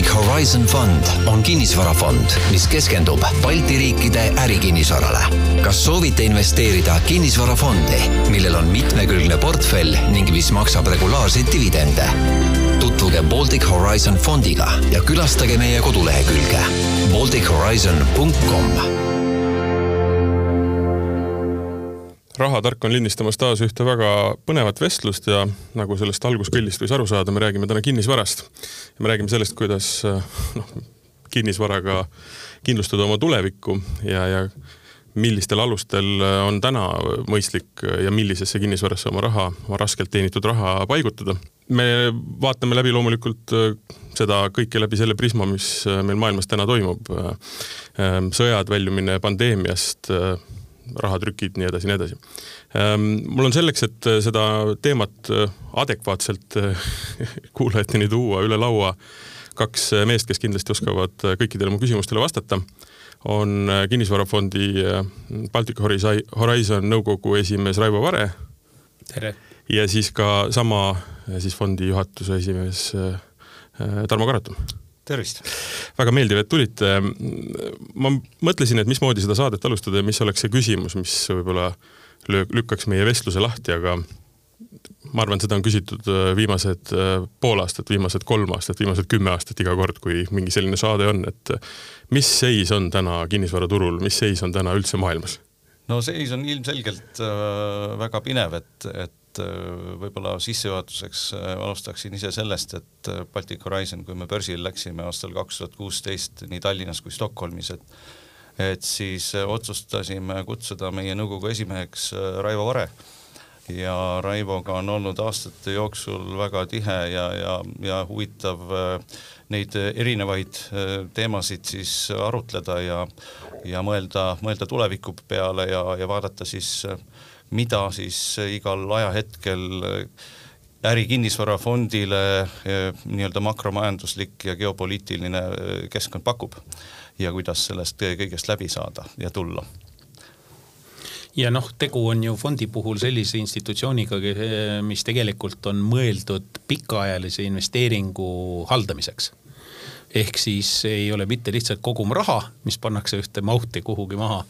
Baltic Horizon Fund on kinnisvarafond, mis keskendub Balti riikide ärikinnisvarale. kas soovite investeerida kinnisvarafondi, millel on mitmekülgne portfell ning mis maksab regulaarseid dividende? tutvuge Baltic Horizon fondiga ja külastage meie kodulehekülge baltichorizon.com rahatark on lindistamas taas ühte väga põnevat vestlust ja nagu sellest alguskõllist võis aru saada, me räägime täna kinnisvarast. me räägime sellest, kuidas noh, kinnisvaraga kindlustada oma tulevikku ja, ja millistel alustel on täna mõistlik ja millisesse kinnisvarasse oma raha, oma raskelt teenitud raha paigutada. me vaatame läbi loomulikult seda kõike läbi selle prisma, mis meil maailmas täna toimub. sõjad, väljumine pandeemiast rahatrükid, nii edasi, nii edasi. Ehm, mul on selleks, et äh, seda teemat äh, adekvaatselt äh, kuulajateni tuua üle laua kaks meest, kes kindlasti oskavad kõikidele mu küsimustele vastata, on Kinnisvarafondi Baltic Horizon nõukogu esimees Raivo Vare. tere! ja siis ka sama siis fondi juhatuse esimees Tarmo Karatum tervist! väga meeldiv, et tulite. ma mõtlesin, et mismoodi seda saadet alustada ja mis oleks see küsimus, mis võib-olla lükkaks meie vestluse lahti, aga ma arvan, seda on küsitud äh, viimased äh, pool aastat, viimased kolm aastat, viimased kümme aastat iga kord, kui mingi selline saade on, et äh, mis seis on täna kinnisvaraturul, mis seis on täna üldse maailmas? no seis on ilmselgelt väga pinev, et, et et äh, võib-olla sissejuhatuseks äh, alustaksin ise sellest, et äh, Baltic Horizon, kui me börsile läksime aastal kaks tuhat kuusteist nii Tallinnas kui Stockholmis, et et siis otsustasime kutsuda meie nõukogu esimeheks Raivo Vare. Ja Raivoga on olnud aastate jooksul väga tihe ja, ja, ja huvitav neid erinevaid teemasid siis arutleda ja, ja mõelda, mõelda tuleviku peale ja, ja vaadata siis äh, mida siis igal ajahetkel ärikinnisvarafondile eh, nii-öelda makromajanduslik ja geopoliitiline eh, keskkond pakub ja kuidas sellest kõigest läbi saada ja tulla. Ja noh, tegu on ju fondi puhul sellise institutsiooniga, mis tegelikult on mõeldud pikaajalise investeeringu haldamiseks ehk siis ei ole mitte lihtsalt kogum raha, mis pannakse ühte mauti kuhugi maha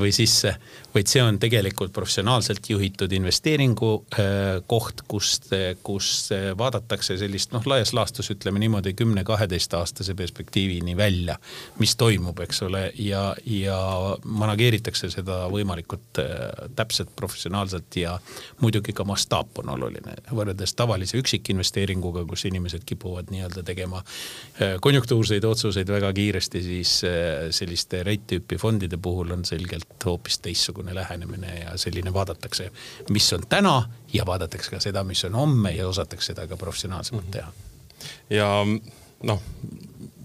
või sisse, vaid see on tegelikult professionaalselt juhitud investeeringu äh, koht, kust, kus vaadatakse sellist noh, laias laastus ütleme niimoodi kümne-kaheteistaastase perspektiivini välja, mis toimub, eks ole, ja, ja manageeritakse seda võimalikult äh, täpselt, professionaalselt ja muidugi ka mastaap on oluline. Võrreldes tavalise üksikinvesteeringuga, kus inimesed kipuvad nii-öelda tegema äh, konjunktuurseid otsuseid väga kiiresti, siis äh, selliste rate tüüpi fondide puhul on selgelt hoopis teistsugune lähenemine ja selline vaadatakse, mis on täna ja vaadatakse ka seda, mis on homme ja osatakse seda ka professionaalsemalt teha. ja noh,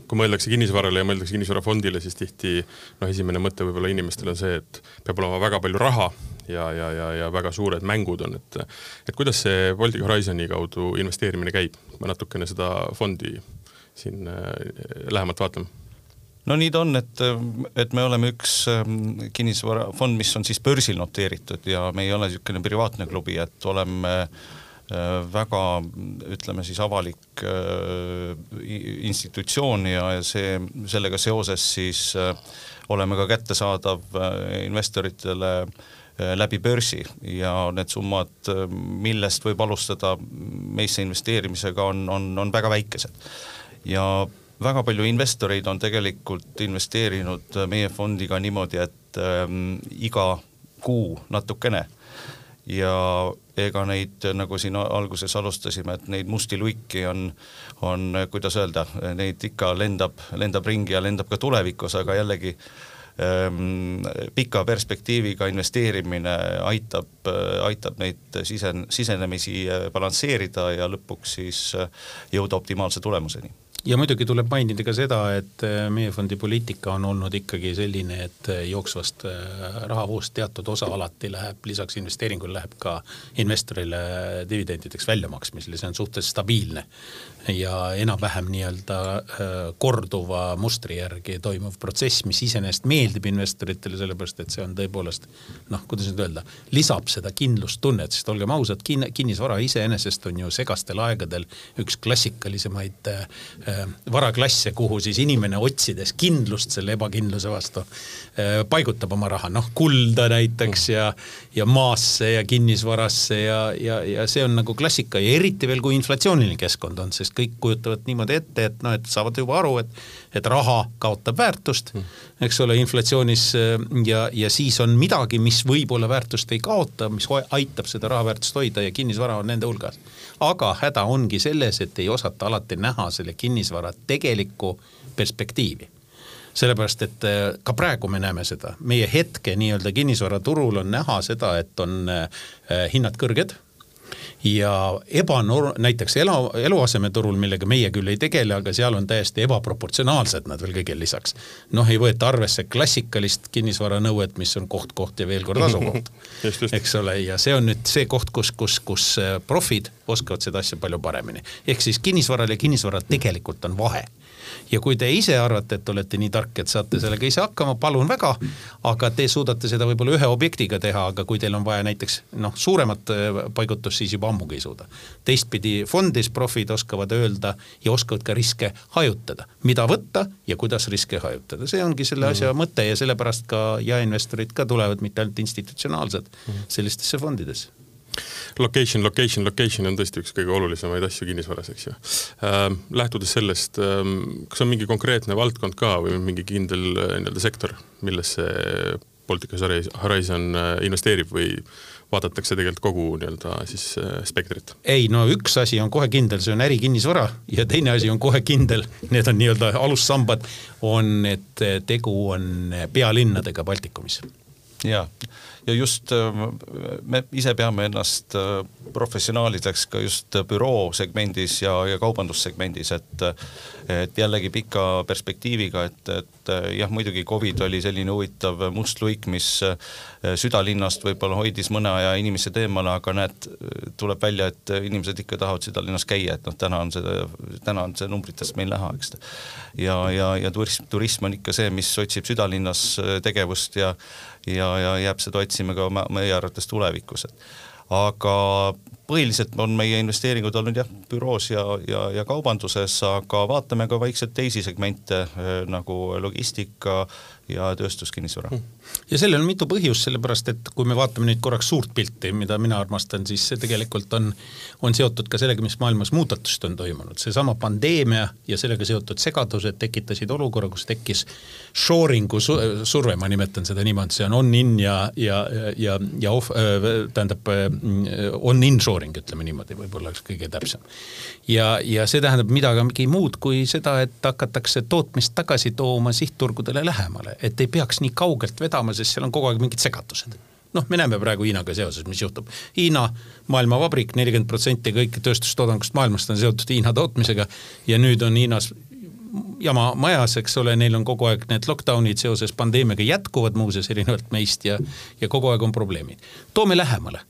kui mõeldakse kinnisvarale ja mõeldakse kinnisvarafondile, siis tihti noh, esimene mõte võib-olla inimestel on see, et peab olema väga palju raha ja, ja, ja, ja väga suured mängud on, et et kuidas see Baltic Horizoni kaudu investeerimine käib, ma natukene seda fondi siin äh, lähemalt vaatama? no nii ta on, et, et me oleme üks ähm, kinnisvarafond, mis on siis börsil noteeritud ja me ei ole niisugune privaatne klubi, et oleme äh, väga ütleme siis avalik äh, institutsioon ja see, sellega seoses siis oleme ka kättesaadav investoritele läbi börsi ja need summad, millest võib alustada meisse investeerimisega, on, on, on väga väikesed ja väga palju investoreid on tegelikult investeerinud meie fondiga niimoodi, et ähm, iga kuu natukene. Ja ega neid, nagu siin alguses alustasime, et neid musti luiki on, on, kuidas öelda, neid ikka lendab, lendab ringi ja lendab ka tulevikus, aga jällegi ähm, pika perspektiiviga investeerimine aitab, aitab neid sisen-, sisenemisi balansseerida ja lõpuks siis jõuda optimaalse tulemuseni ja muidugi tuleb mainida ka seda, et äh, meie fondi poliitika on olnud ikkagi selline, et äh, jooksvast äh, rahavoost teatud osa alati läheb, lisaks investeeringule läheb ka investorile dividendideks väljamaksmisele, see on suhteliselt stabiilne. Ja enam-vähem nii-öelda korduva mustri järgi toimuv protsess, mis iseenesest meeldib investoritele, sellepärast et see on tõepoolest noh, kuidas nüüd öelda, lisab seda kindlustunnet, sest olgem ausad kin, kinnisvara iseenesest on ju segastel aegadel üks klassikalisemaid äh, varaklasse, kuhu siis inimene otsides kindlust selle ebakindluse vastu äh, paigutab oma raha, noh kulda näiteks ja, ja maasse ja kinnisvarasse ja, ja, ja see on nagu klassika ja eriti veel, kui inflatsiooniline keskkond on, sest kõik kujutavad niimoodi ette, et noh, et saavad juba aru, et, et raha kaotab väärtust, eks ole, inflatsioonis äh, ja, ja siis on midagi, mis võib-olla väärtust ei kaota, mis aitab seda raha väärtust hoida ja kinnisvara on nende hulgas. aga häda ongi selles, et ei osata alati näha selle kinnisvara tegelikku perspektiivi sellepärast, et äh, ka praegu me näeme seda, meie hetke nii-öelda kinnisvaraturul on näha seda, et on äh, hinnad kõrged ja ebanor-, näiteks elu, eluasemeturul, millega meie küll ei tegele, aga seal on täiesti ebaproportsionaalsed nad veel kõigele lisaks. noh, ei võeta arvesse klassikalist kinnisvaranõuet, mis on koht, koht ja veel kord asukoht eks ole, ja see on nüüd see koht, kus, kus, kus äh, profid oskavad seda asja palju paremini. ehk siis kinnisvaral ja kinnisvaral tegelikult on vahe ja kui te ise arvate, et olete nii tark, et saate sellega ise hakkama, palun väga, aga te suudate seda võib-olla ühe objektiga teha, aga kui teil on vaja näiteks noh, suuremat äh, paigutust, siis juba ammugi ei suuda. teistpidi fondis profid oskavad öelda ja oskavad ka riske hajutada, mida võtta ja kuidas riske hajutada, see ongi selle mm asja mõte ja sellepärast ka jaeinvestorid ka tulevad mitte ainult institutsionaalsed mm sellistesse fondidesse Location, location, location on tõesti üks kõige olulisemaid asju kinnisvaras, eks ju äh,. lähtudes sellest äh,, kas on mingi konkreetne valdkond ka või mingi kindel äh, nii-öelda sektor, millesse Baltic Horizon äh, investeerib või vaadatakse tegelikult kogu nii-öelda siis äh, spektrit? ei no üks asi on kohe kindel, see on ärikinnisvara ja teine asi on kohe kindel, need on nii-öelda alussambad, on, et tegu on pealinnadega Baltikumis. jaa ja just äh, me ise peame ennast äh, professionaalideks ka just büroo segmendis ja, ja kaubandussegmendis, et et jällegi pika perspektiiviga, et, et jah, muidugi Covid oli selline huvitav must luik, mis südalinnast võib-olla hoidis mõne aja inimesed eemale, aga näed, tuleb välja, et inimesed ikka tahavad südalinnas käia, et noh, täna on see, täna on see numbritest meil näha, eks. ja, ja, ja turism, turism on ikka see, mis otsib südalinnas tegevust ja ja, ja jääb seda otsima ka meie arvates tulevikus, et aga põhiliselt on meie investeeringud olnud jah, büroos ja, ja, ja kaubanduses, aga vaatame ka vaikselt teisi segmente nagu logistika ja tööstuskinnisvara. Hmm. Ja sellel on mitu põhjust, sellepärast et kui me vaatame nüüd korraks suurt pilti, mida mina armastan, siis see tegelikult on, on seotud ka sellega, mis maailmas muudatust on toimunud. seesama pandeemia ja sellega seotud segadused tekitasid olukorra, kus tekkis shoring'u surve, ma nimetan seda niimoodi, see on on-in ja, ja, ja, ja off, tähendab on-in shoring, ütleme niimoodi, võib-olla oleks kõige täpsem. ja, ja see tähendab midagi muud kui seda, et hakatakse tootmist tagasi tooma sihtturgudele lähemale et ei peaks nii kaugelt vedama, sest seal on kogu aeg mingid segatused noh, me näeme praegu Hiinaga seoses, mis juhtub. Hiina maailmavabrik, nelikümmend protsenti kõik tööstustoodangust maailmast on seotud Hiina tootmisega ja nüüd on Hiinas jama majas, eks ole, neil on kogu aeg need lockdown'id seoses pandeemiaga jätkuvad muuseas erinevalt meist ja, ja kogu aeg on probleemid. toome lähemale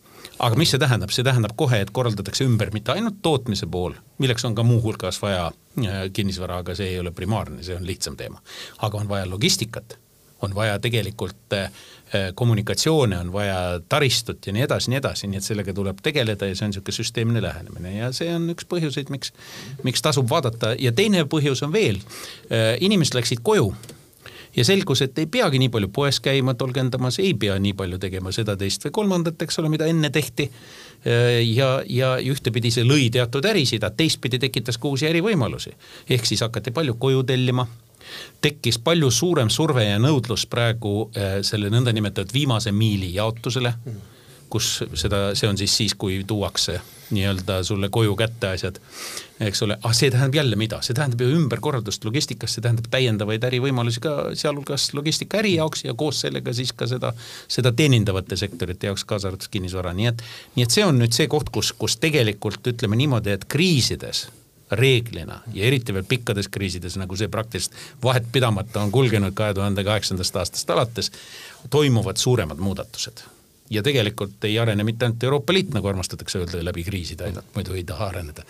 aga mis see tähendab, see tähendab kohe, et korraldatakse ümber mitte ainult tootmise pool, milleks on ka muuhulgas vaja äh, kinnisvara, aga see ei ole primaarne, see on lihtsam teema. aga on vaja logistikat, on vaja tegelikult äh, äh, kommunikatsioone, on vaja taristut ja nii edasi, nii edasi, nii et sellega tuleb tegeleda ja see on niisugune süsteemne lähenemine ja see on üks põhjuseid, miks, miks tasub vaadata ja teine põhjus on veel, inimesed läksid koju ja selgus, et ei peagi nii palju poes käima, tolgendamas, ei pea nii palju tegema seda, teist või kolmandat, eks ole, mida enne tehti. ja, ja ühtepidi see lõi teatud ärisid, aga teistpidi tekitas ka uusi ärivõimalusi. ehk siis hakati palju koju tellima tekkis palju suurem surve ja nõudlus praegu äh, selle nõndanimetatud viimase miili jaotusele kus seda, see on siis siis, kui tuuakse nii-öelda sulle koju kätte asjad, eks ole, ah see tähendab jälle mida, see tähendab ju ümberkorraldust logistikas, see tähendab täiendavaid ärivõimalusi ka sealhulgas logistika äri jaoks ja koos sellega siis ka seda, seda teenindavate sektorite jaoks, kaasa arvatud kinnisvara, nii et, nii et see on nüüd see koht, kus, kus tegelikult ütleme niimoodi, et kriisides reeglina ja eriti veel pikkades kriisides, nagu see praktiliselt vahet pidamata on kulgenud kahe tuhande kaheksandast aastast alates, toimuvad suuremad muudatused ja tegelikult ei arene mitte ainult Euroopa Liit, nagu armastatakse öelda, läbi kriiside ainult, muidu ei taha areneda.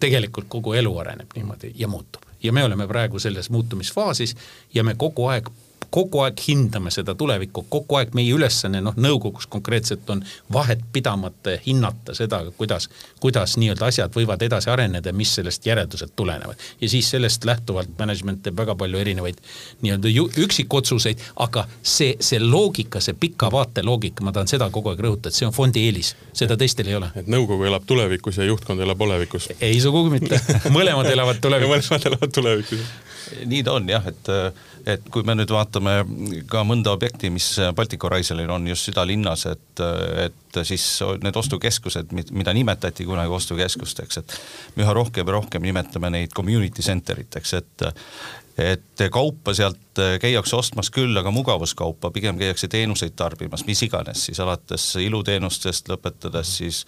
tegelikult kogu elu areneb niimoodi ja muutub ja me oleme praegu selles muutumisfaasis ja me kogu aeg kogu aeg hindame seda tulevikku, kogu aeg meie ülesanne noh, nõukogus konkreetselt on vahet pidamata hinnata seda, kuidas, kuidas nii-öelda asjad võivad edasi areneda, mis sellest järeldused tulenevad. ja siis sellest lähtuvalt management teeb väga palju erinevaid nii-öelda üksikotsuseid, aga see, see loogika, see pika vaate loogika, ma tahan seda kogu aeg rõhutada, see on fondi eelis, seda teistel ei ole. et nõukogu elab tulevikus ja juhtkond elab olevikus? ei, sugugi mitte mõlemad elavad tulevikus mõlemad elavad tulevikus nii ta on jah, et, et kui me nüüd vaatame ka mõnda objekti, mis Baltic Horizonil on just südalinnas, et, et siis need ostukeskused, mida nimetati kunagi ostukeskusteks, et üha rohkem ja rohkem nimetame neid community center iteks, et et kaupa sealt käiakse ostmas küll, aga mugavuskaupa, pigem käiakse teenuseid tarbimas, mis iganes siis alates iluteenustest, lõpetades siis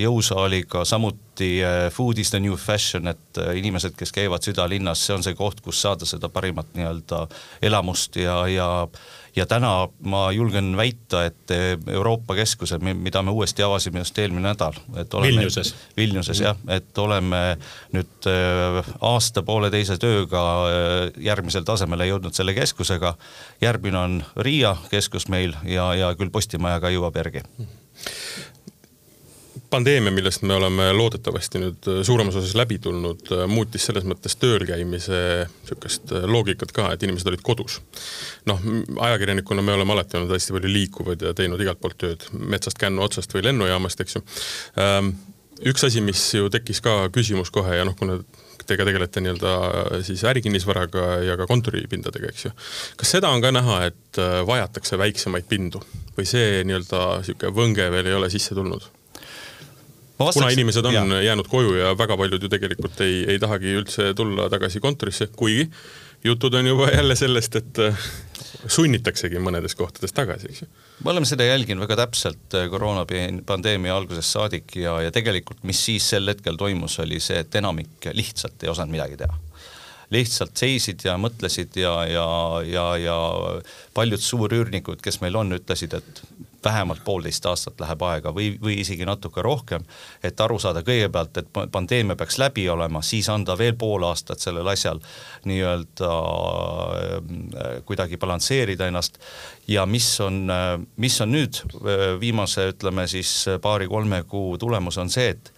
jõusaaliga, samuti äh, food is the new fashion, et inimesed, kes käivad südalinnas, see on see koht, kus saada seda parimat nii-öelda elamust ja, ja ja täna ma julgen väita, et äh, Euroopa keskused, mida me uuesti avasime just eelmine nädal, et oleme Vilniuses, Vilniuses jah, et oleme nüüd aasta-pooleteise tööga järgmisele tasemele jõudnud selle keskusega. järgmine on Riia keskus meil ja, ja küll Postimaja ka jõuab järgi pandeemia, millest me oleme loodetavasti nüüd äh, suuremas osas läbi tulnud, äh, muutis selles mõttes tööl käimise sihukest äh, loogikat ka, et inimesed olid kodus. noh, ajakirjanikuna me oleme alati olnud hästi palju liikuvad ja teinud igalt poolt tööd, metsast kännu otsast või lennujaamast, eks ju. Ähm, üks asi, mis ju tekkis ka küsimus kohe ja noh, kuna te ka tegelete nii-öelda siis ärikinnisvaraga ja ka kontoripindadega, eks ju. kas seda on ka näha, et vajatakse väiksemaid pindu või see nii-öelda sihuke võnge veel ei ole sisse tulnud? Vastaks, kuna inimesed on ja. jäänud koju ja väga paljud ju tegelikult ei, ei tahagi üldse tulla tagasi kontorisse, kuigi jutud on juba jälle sellest, et äh, sunnitaksegi mõnedes kohtades tagasi, eks ju. me oleme seda jälginud väga täpselt äh, koroonapandeemia algusest saadik ja, ja tegelikult, mis siis sel hetkel toimus, oli see, et enamik lihtsalt ei osanud midagi teha lihtsalt seisid ja mõtlesid ja, ja, ja, ja paljud suurüürnikud, kes meil on, ütlesid, et vähemalt poolteist aastat läheb aega või, või isegi natuke rohkem, et aru saada kõigepealt, et pandeemia peaks läbi olema, siis anda veel pool aastat sellel asjal nii-öelda äh, kuidagi balansseerida ennast. ja mis on, äh, mis on nüüd äh, viimase, ütleme siis paari-kolme kuu tulemus on see, et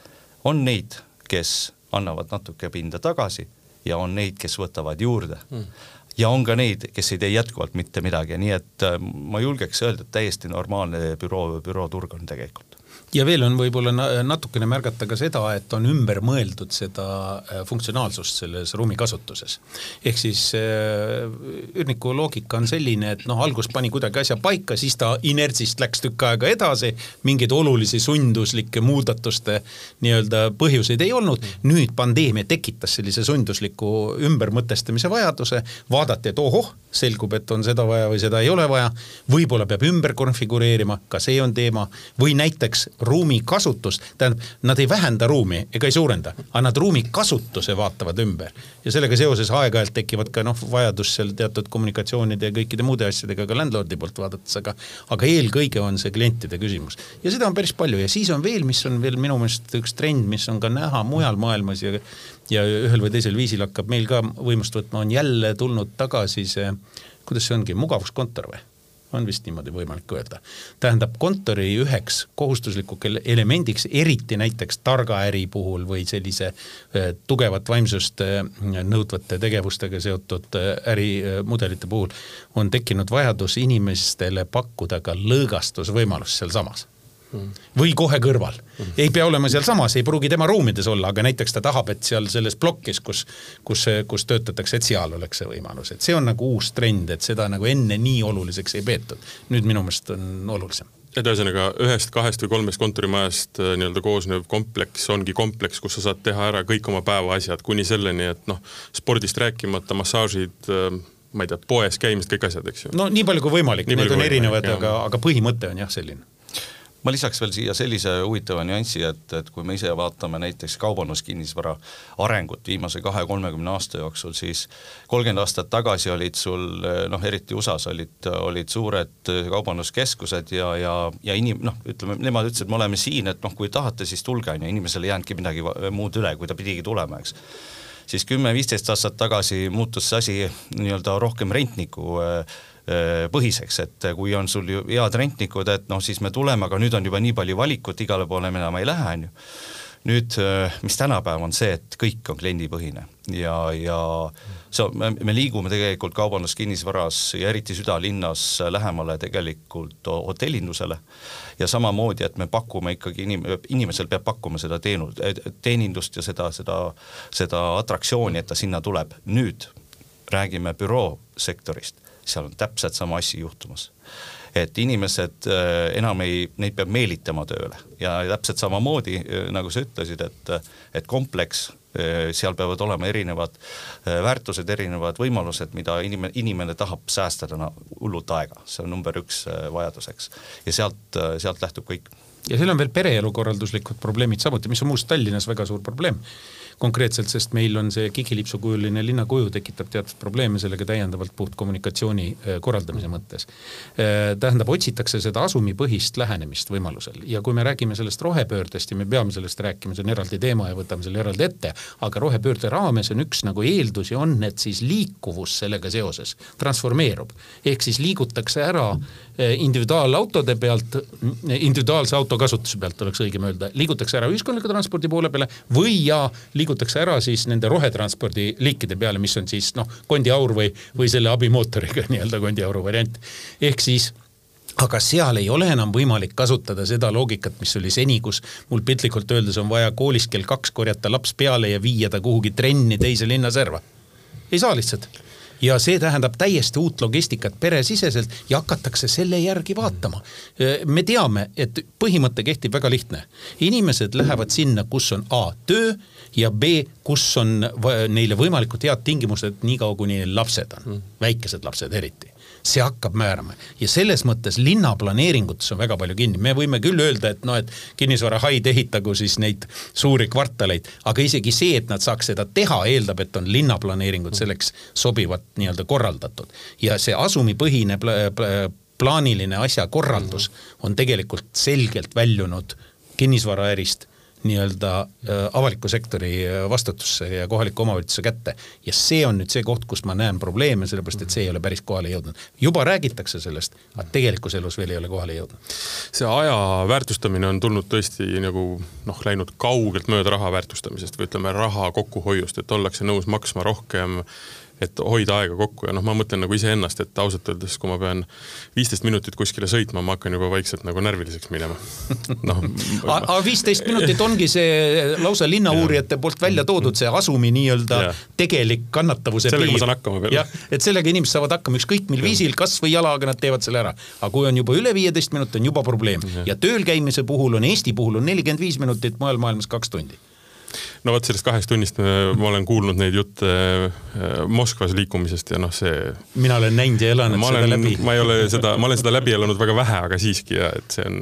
on neid, kes annavad natuke pinda tagasi ja on neid, kes võtavad juurde mm ja on ka neid, kes ei tee jätkuvalt mitte midagi, nii et äh, ma julgeks öelda, et täiesti normaalne büroo, bürooturg on tegelikult ja veel on võib-olla natukene märgata ka seda, et on ümber mõeldud seda äh, funktsionaalsust selles ruumikasutuses. ehk siis äh, üürniku loogika on selline, et noh, algus pani kuidagi asja paika, siis ta inertsist läks tükk aega edasi, mingeid olulisi sunduslikke muudatuste nii-öelda põhjuseid ei olnud, nüüd pandeemia tekitas sellise sundusliku ümbermõtestamise vajaduse, vaadati, et ohoh, selgub, et on seda vaja või seda ei ole vaja, võib-olla peab ümber konfigureerima, ka see on teema, või näiteks ruumi kasutust, tähendab, nad ei vähenda ruumi ega ei suurenda, aga nad ruumi kasutuse vaatavad ümber. ja sellega seoses aeg-ajalt tekivad ka noh, vajadus seal teatud kommunikatsioonide ja kõikide muude asjadega ka landlord'i poolt vaadates, aga aga eelkõige on see klientide küsimus. ja seda on päris palju ja siis on veel, mis on veel minu meelest üks trend, mis on ka näha mujal maailmas ja ja ühel või teisel viisil hakkab meil ka võimust võtma, on jälle tulnud tagasi see, kuidas see ongi, mugavuskontor või? on vist niimoodi võimalik öelda. tähendab, kontori üheks kohustuslikuks elemendiks, eriti näiteks targa äri puhul või sellise äh, tugevat vaimsust äh, nõudvate tegevustega seotud äh, ärimudelite puhul, on tekkinud vajadus inimestele pakkuda ka lõõgastusvõimalust sealsamas või kohe kõrval. ei pea olema sealsamas, ei pruugi tema ruumides olla, aga näiteks ta tahab, et seal selles plokis, kus, kus, kus töötatakse, et seal oleks see võimalus, et see on nagu uus trend, et seda nagu enne nii oluliseks ei peetud. nüüd minu meelest on olulisem et ühesõnaga ühest, kahest või kolmest kontorimajast äh, nii-öelda koosnev kompleks ongi kompleks, kus sa saad teha ära kõik oma päevaasjad kuni selleni, et noh, spordist rääkimata, massaažid, äh, ma ei tea, poes käimised, kõik asjad, eks ju. no nii palju kui võimalik, need on erinevad, aga, aga põhimõte on jah selline ma lisaks veel siia sellise huvitava nüansi, et, et kui me ise vaatame näiteks kaubanduskinnisvara arengut viimase kahe-kolmekümne aasta jooksul, siis kolmkümmend aastat tagasi olid sul noh, eriti USA-s olid, olid suured kaubanduskeskused ja, ja, ja inim-, noh, ütleme, nemad ütlesid, me oleme siin, et noh, kui tahate, siis tulge, on ju, inimesel ei jäänudki midagi muud üle, kui ta pidigi tulema, eks. Siis kümme-viisteist aastat tagasi muutus see asi nii-öelda rohkem rentniku põhiseks, et kui on sul ju head rentnikud, et noh, siis me tuleme, aga nüüd on juba nii palju valikut, igale poole me enam ei lähe, on ju nüüd, äh, mis tänapäev on see, et kõik on kliendipõhine ja, ja see, me, me liigume tegelikult kaubanduskinnisvaras ja eriti südalinnas lähemale tegelikult hotellindusele ja samamoodi, et me pakume ikkagi inim-, inimesel peab pakkuma seda teenu-, teenindust ja seda, seda, seda atraktsiooni, et ta sinna tuleb. nüüd räägime büroosektorist, seal on täpselt sama asi juhtumas. Et inimesed äh, enam ei, neid peab meelitama tööle. Ja täpselt samamoodi äh, nagu sa ütlesid, et, et kompleks äh, seal peavad olema erinevad väärtused, erinevad võimalused, mida inimene, inimene tahab säästa täna hullult aega, see on number üks vajaduseks. Ja sealt, sealt lähtub kõik. ja seal on veel pereelukorralduslikud probleemid samuti, mis on muuseas Tallinnas väga suur probleem konkreetselt, sest meil on see kigilipsukujuline linnakuju tekitab teatud probleeme sellega täiendavalt puhtkommunikatsiooni äh, korraldamise mõttes. Äh, tähendab, otsitakse seda asumipõhist lähenemist võimalusel ja kui me räägime sellest rohepöördest ja me peame sellest rääkima, see on eraldi teema ja võtame selle eraldi ette, aga rohepöörde raames on üks nagu eeldusi on, et siis liikuvus sellega seoses transformeerub. ehk siis liigutakse ära äh, individuaalautode pealt, individuaalse auto kasutuse pealt oleks õigem öelda, liigutakse ära ühiskondliku transpordi poole peale või ja liigutakse liigutakse ära siis nende rohetranspordi liikide peale, mis on siis noh, kondiaur või, või selle abimootoriga nii-öelda kondiauru variant. ehk siis aga seal ei ole enam võimalik kasutada seda loogikat, mis oli seni, kus mul piltlikult öeldes on vaja koolis kell kaks korjata laps peale ja viia ta kuhugi trenni teise linnaserva. ei saa lihtsalt ja see tähendab täiesti uut logistikat peresiseselt ja hakatakse selle järgi vaatama. me teame, et põhimõte kehtib väga lihtne. inimesed lähevad sinna, kus on A töö ja B, kus on neile võimalikult head tingimused, niikaua kuni neil lapsed on mm., väikesed lapsed eriti see hakkab määrama. Ja selles mõttes linnaplaneeringutes on väga palju kinni, me võime küll öelda, et noh, et kinnisvarahaid ehitagu siis neid suuri kvartaleid, aga isegi see, et nad saaks seda teha, eeldab, et on linnaplaneeringud selleks sobivalt nii-öelda korraldatud. Ja see asumipõhine pla pla plaaniline asjakorraldus on tegelikult selgelt väljunud kinnisvaraärist nii-öelda äh, avaliku sektori äh, vastutusse ja kohaliku omavalitsuse kätte. ja see on nüüd see koht, kus ma näen probleeme, sellepärast et see ei ole päris kohale jõudnud. juba räägitakse sellest, aga tegelikus elus veel ei ole kohale jõudnud. see aja väärtustamine on tulnud tõesti nagu noh, läinud kaugelt mööda raha väärtustamisest või ütleme, raha kokkuhoiust, et ollakse nõus maksma rohkem et hoida aega kokku ja noh, ma mõtlen nagu iseennast, et ausalt öeldes, kui ma pean viisteist minutit kuskile sõitma, ma hakkan juba vaikselt nagu närviliseks minema. noh. aga viisteist minutit ongi see lausa linnauurijate poolt välja toodud, see asumi nii-öelda tegelik kannatavuse sellega piir. ma saan hakkama veel. jah, et sellega inimesed saavad hakkama ükskõik mil viisil, kas või jalaga nad teevad selle ära. aga kui on juba üle viieteist minuti, on juba probleem ja. ja tööl käimise puhul on Eesti puhul on nelikümmend viis minutit, mujal maailmas kaks tundi no vot sellest kahest tunnist ma olen kuulnud neid jutte äh, Moskvas liikumisest ja noh, see. mina olen näinud ja elanud ma olen, seda läbi. ma ei ole seda, ma olen seda läbi elanud väga vähe, aga siiski ja et see on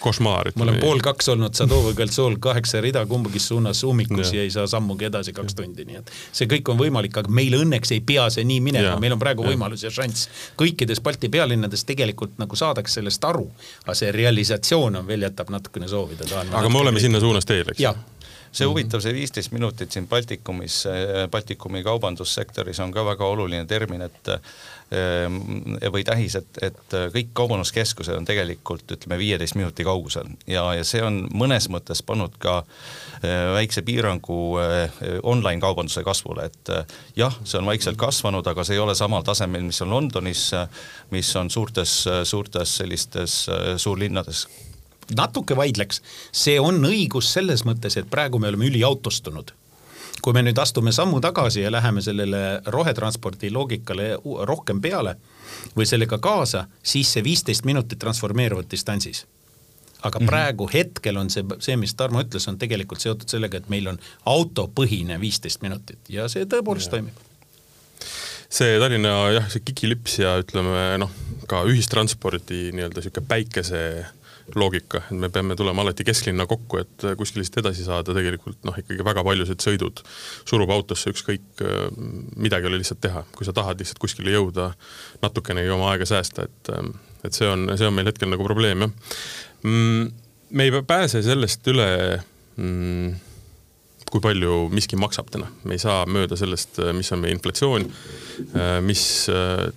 košmaar. ma olen pool kaks olnud Sadova-Kõltsool kaheksa rida kumbagi suunas ummikus ja. ja ei saa sammugi edasi kaks tundi, nii et see kõik on võimalik, aga meil õnneks ei pea see nii minema, meil on praegu ja. võimalus ja šanss. kõikides Balti pealinnades tegelikult nagu saadakse sellest aru, aga see realisatsioon on veel, jätab natukene soovida. aga me oleme sinna suunas teel, eks? See mhm. huvitav, see viisteist minutit siin Baltikumis, Baltikumi kaubandussektoris on ka väga oluline termin, et ehm, või tähis, et, et kõik kaubanduskeskused on tegelikult ütleme viieteist minuti kaugusel ja, ja see on mõnes mõttes pannud ka väikse piirangu online kaubanduse kasvule, et jah, see on vaikselt kasvanud, aga see ei ole samal tasemel, mis on Londonis, mis on suurtes, suurtes sellistes suurlinnades natuke vaidleks, see on õigus selles mõttes, et praegu me oleme üliautostunud kui me nüüd astume sammu tagasi ja läheme sellele rohetranspordi loogikale rohkem peale või sellega kaasa, siis see viisteist minutit transformeeruvad distantsis. aga mm -hmm. praegu hetkel on see, see, mis Tarmo ütles, on tegelikult seotud sellega, et meil on autopõhine viisteist minutit ja see tõepoolest ja. toimib see Tallinna jah, see kikilips ja ütleme noh, ka ühistranspordi nii-öelda sihuke päikese loogika, et me peame tulema alati kesklinna kokku, et kuskil lihtsalt edasi saada, tegelikult noh, ikkagi väga paljused sõidud surub autosse, ükskõik midagi ei ole lihtsalt teha, kui sa tahad lihtsalt kuskile jõuda, natukenegi oma aega säästa, et, et see on, see on meil hetkel nagu probleem jah mm,. me ei pääse sellest üle mm, kui palju miski maksab täna. me ei saa mööda sellest, mis on meie inflatsioon, mis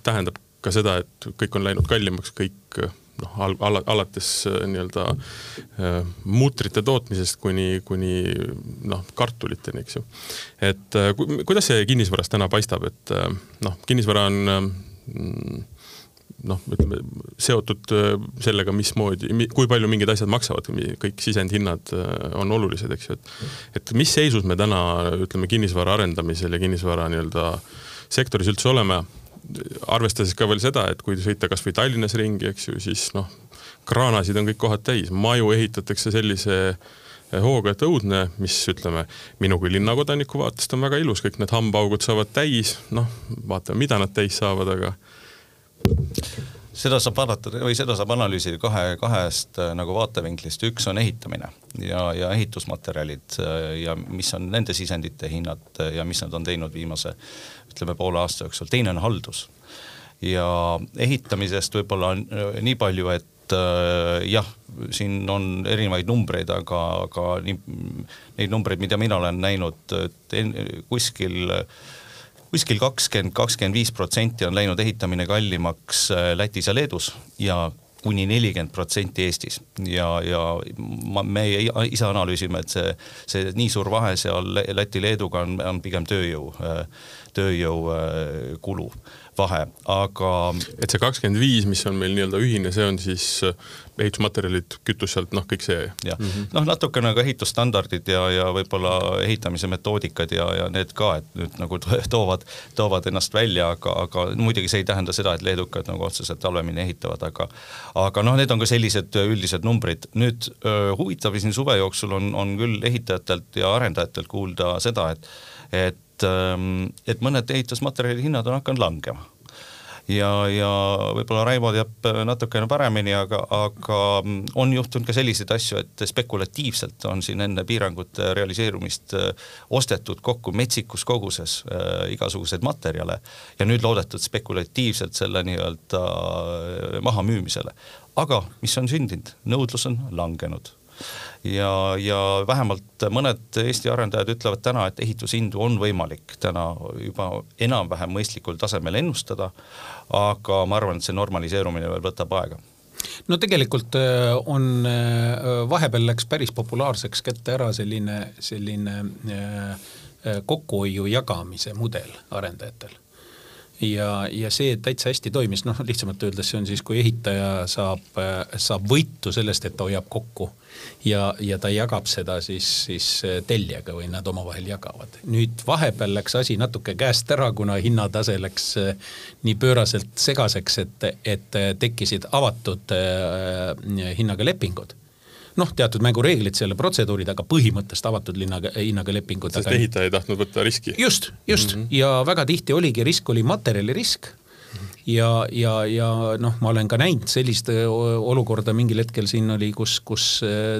tähendab ka seda, et kõik on läinud kallimaks, kõik noh, al-, al-, alates nii-öelda muutrite tootmisest kuni, kuni noh, kartuliteni, eks ju. et kuidas see kinnisvaras täna paistab, et noh, kinnisvara on mm, noh, ütleme seotud äh, sellega, mismoodi, kui palju mingid asjad maksavad, kõik sisendhinnad äh, on olulised, eks ju, et. et mis seisus me täna ütleme kinnisvara arendamisel ja kinnisvara nii-öelda sektoris üldse oleme. Arvestades ka veel seda, et kui sõita kasvõi Tallinnas ringi, eks ju, siis noh, kraanasid on kõik kohad täis, maju ehitatakse sellise äh, hooga, et õudne, mis ütleme, minu kui linnakodaniku vaatest on väga ilus, kõik need hambaaugud saavad täis, noh, vaatame, mida nad täis saavad, aga seda saab vaadata või seda saab analüüsida kahe, kahest äh, nagu vaatevinklist, üks on ehitamine ja, ja ehitusmaterjalid äh, ja mis on nende sisendite hinnad äh, ja mis nad on teinud viimase ütleme poole aasta jooksul, teine on haldus. ja ehitamisest võib-olla nii palju, et jah, siin on erinevaid numbreid, aga, aga nii, neid numbreid, mida mina olen näinud, kuskil äh, kuskil kakskümmend, kakskümmend viis protsenti on läinud ehitamine kallimaks äh, Lätis ja Leedus ja kuni nelikümmend protsenti Eestis. Ja, ja ma, me ise analüüsime, et see, see nii suur vahe seal Läti-Leeduga on, on pigem tööjõu, äh, tööjõukulu äh, vahe, aga. et see kakskümmend viis, mis on meil nii-öelda ühine, see on siis äh, ehitusmaterjalid, kütus sealt, noh, kõik see. jah mm -hmm., noh, natukene ka ehitusstandardid ja, ja võib-olla ehitamise metoodikad ja, ja need ka, et nüüd nagu toovad, toovad ennast välja, aga, aga muidugi see ei tähenda seda, et leedukad nagu otseselt halvemini ehitavad, aga aga noh, need on ka sellised üldised numbrid. nüüd öö, huvitav siin suve jooksul on, on küll ehitajatelt ja arendajatelt kuulda seda, et et et, ähm, et mõned ehitusmaterjali hinnad on hakanud langema. Ja, ja võib-olla Raivo teab natukene paremini, aga, aga on juhtunud ka selliseid asju, et spekulatiivselt on siin enne piirangute realiseerumist äh, ostetud kokku metsikus koguses äh, igasuguseid materjale ja nüüd loodetud spekulatiivselt selle nii-öelda äh, mahamüümisele. aga mis on sündinud, nõudlus on langenud ja, ja vähemalt mõned Eesti arendajad ütlevad täna, et ehitushindu on võimalik täna juba enam-vähem mõistlikul tasemel ennustada, aga ma arvan, et see normaliseerumine veel võtab aega. No tegelikult äh, on, äh, vahepeal läks päris populaarseks kätte ära selline, selline äh, kokkuhoiu jagamise mudel arendajatel ja, ja see täitsa hästi toimis, noh lihtsamalt öeldes see on siis, kui ehitaja saab, saab võitu sellest, et ta hoiab kokku ja, ja ta jagab seda siis, siis tellijaga või nad omavahel jagavad. nüüd vahepeal läks asi natuke käest ära, kuna hinnatase läks eh, nii pööraselt segaseks, et, et tekkisid avatud äh, hinnaga lepingud noh, teatud mängureeglid selle protseduurid, aga põhimõtteliselt avatud linnaga, hinnaga lepingud. sest aga... ehitaja ei tahtnud võtta riski. just, just mm -hmm. ja väga tihti oligi risk oli materjalirisk ja, ja, ja noh, ma olen ka näinud sellist olukorda mingil hetkel siin oli, kus, kus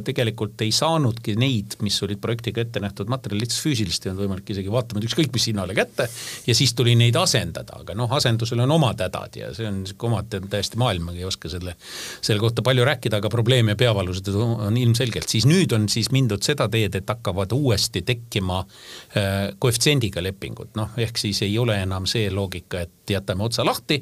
tegelikult ei saanudki neid, mis olid projektiga ette nähtud materjali lihtsalt füüsiliselt ei olnud võimalik isegi vaatama ükskõik mis hinnale kätte. ja siis tuli neid asendada, aga noh, asendusel on omad hädad ja see on sihuke omad täiesti maailma, ei oska selle, selle kohta palju rääkida, aga probleem ja peavalused on ilmselgelt. siis nüüd on siis mindud seda teed, et hakkavad uuesti tekkima äh, koefitsiendiga lepingud, noh ehk siis ei ole enam see loogika, et jätame otsa lahti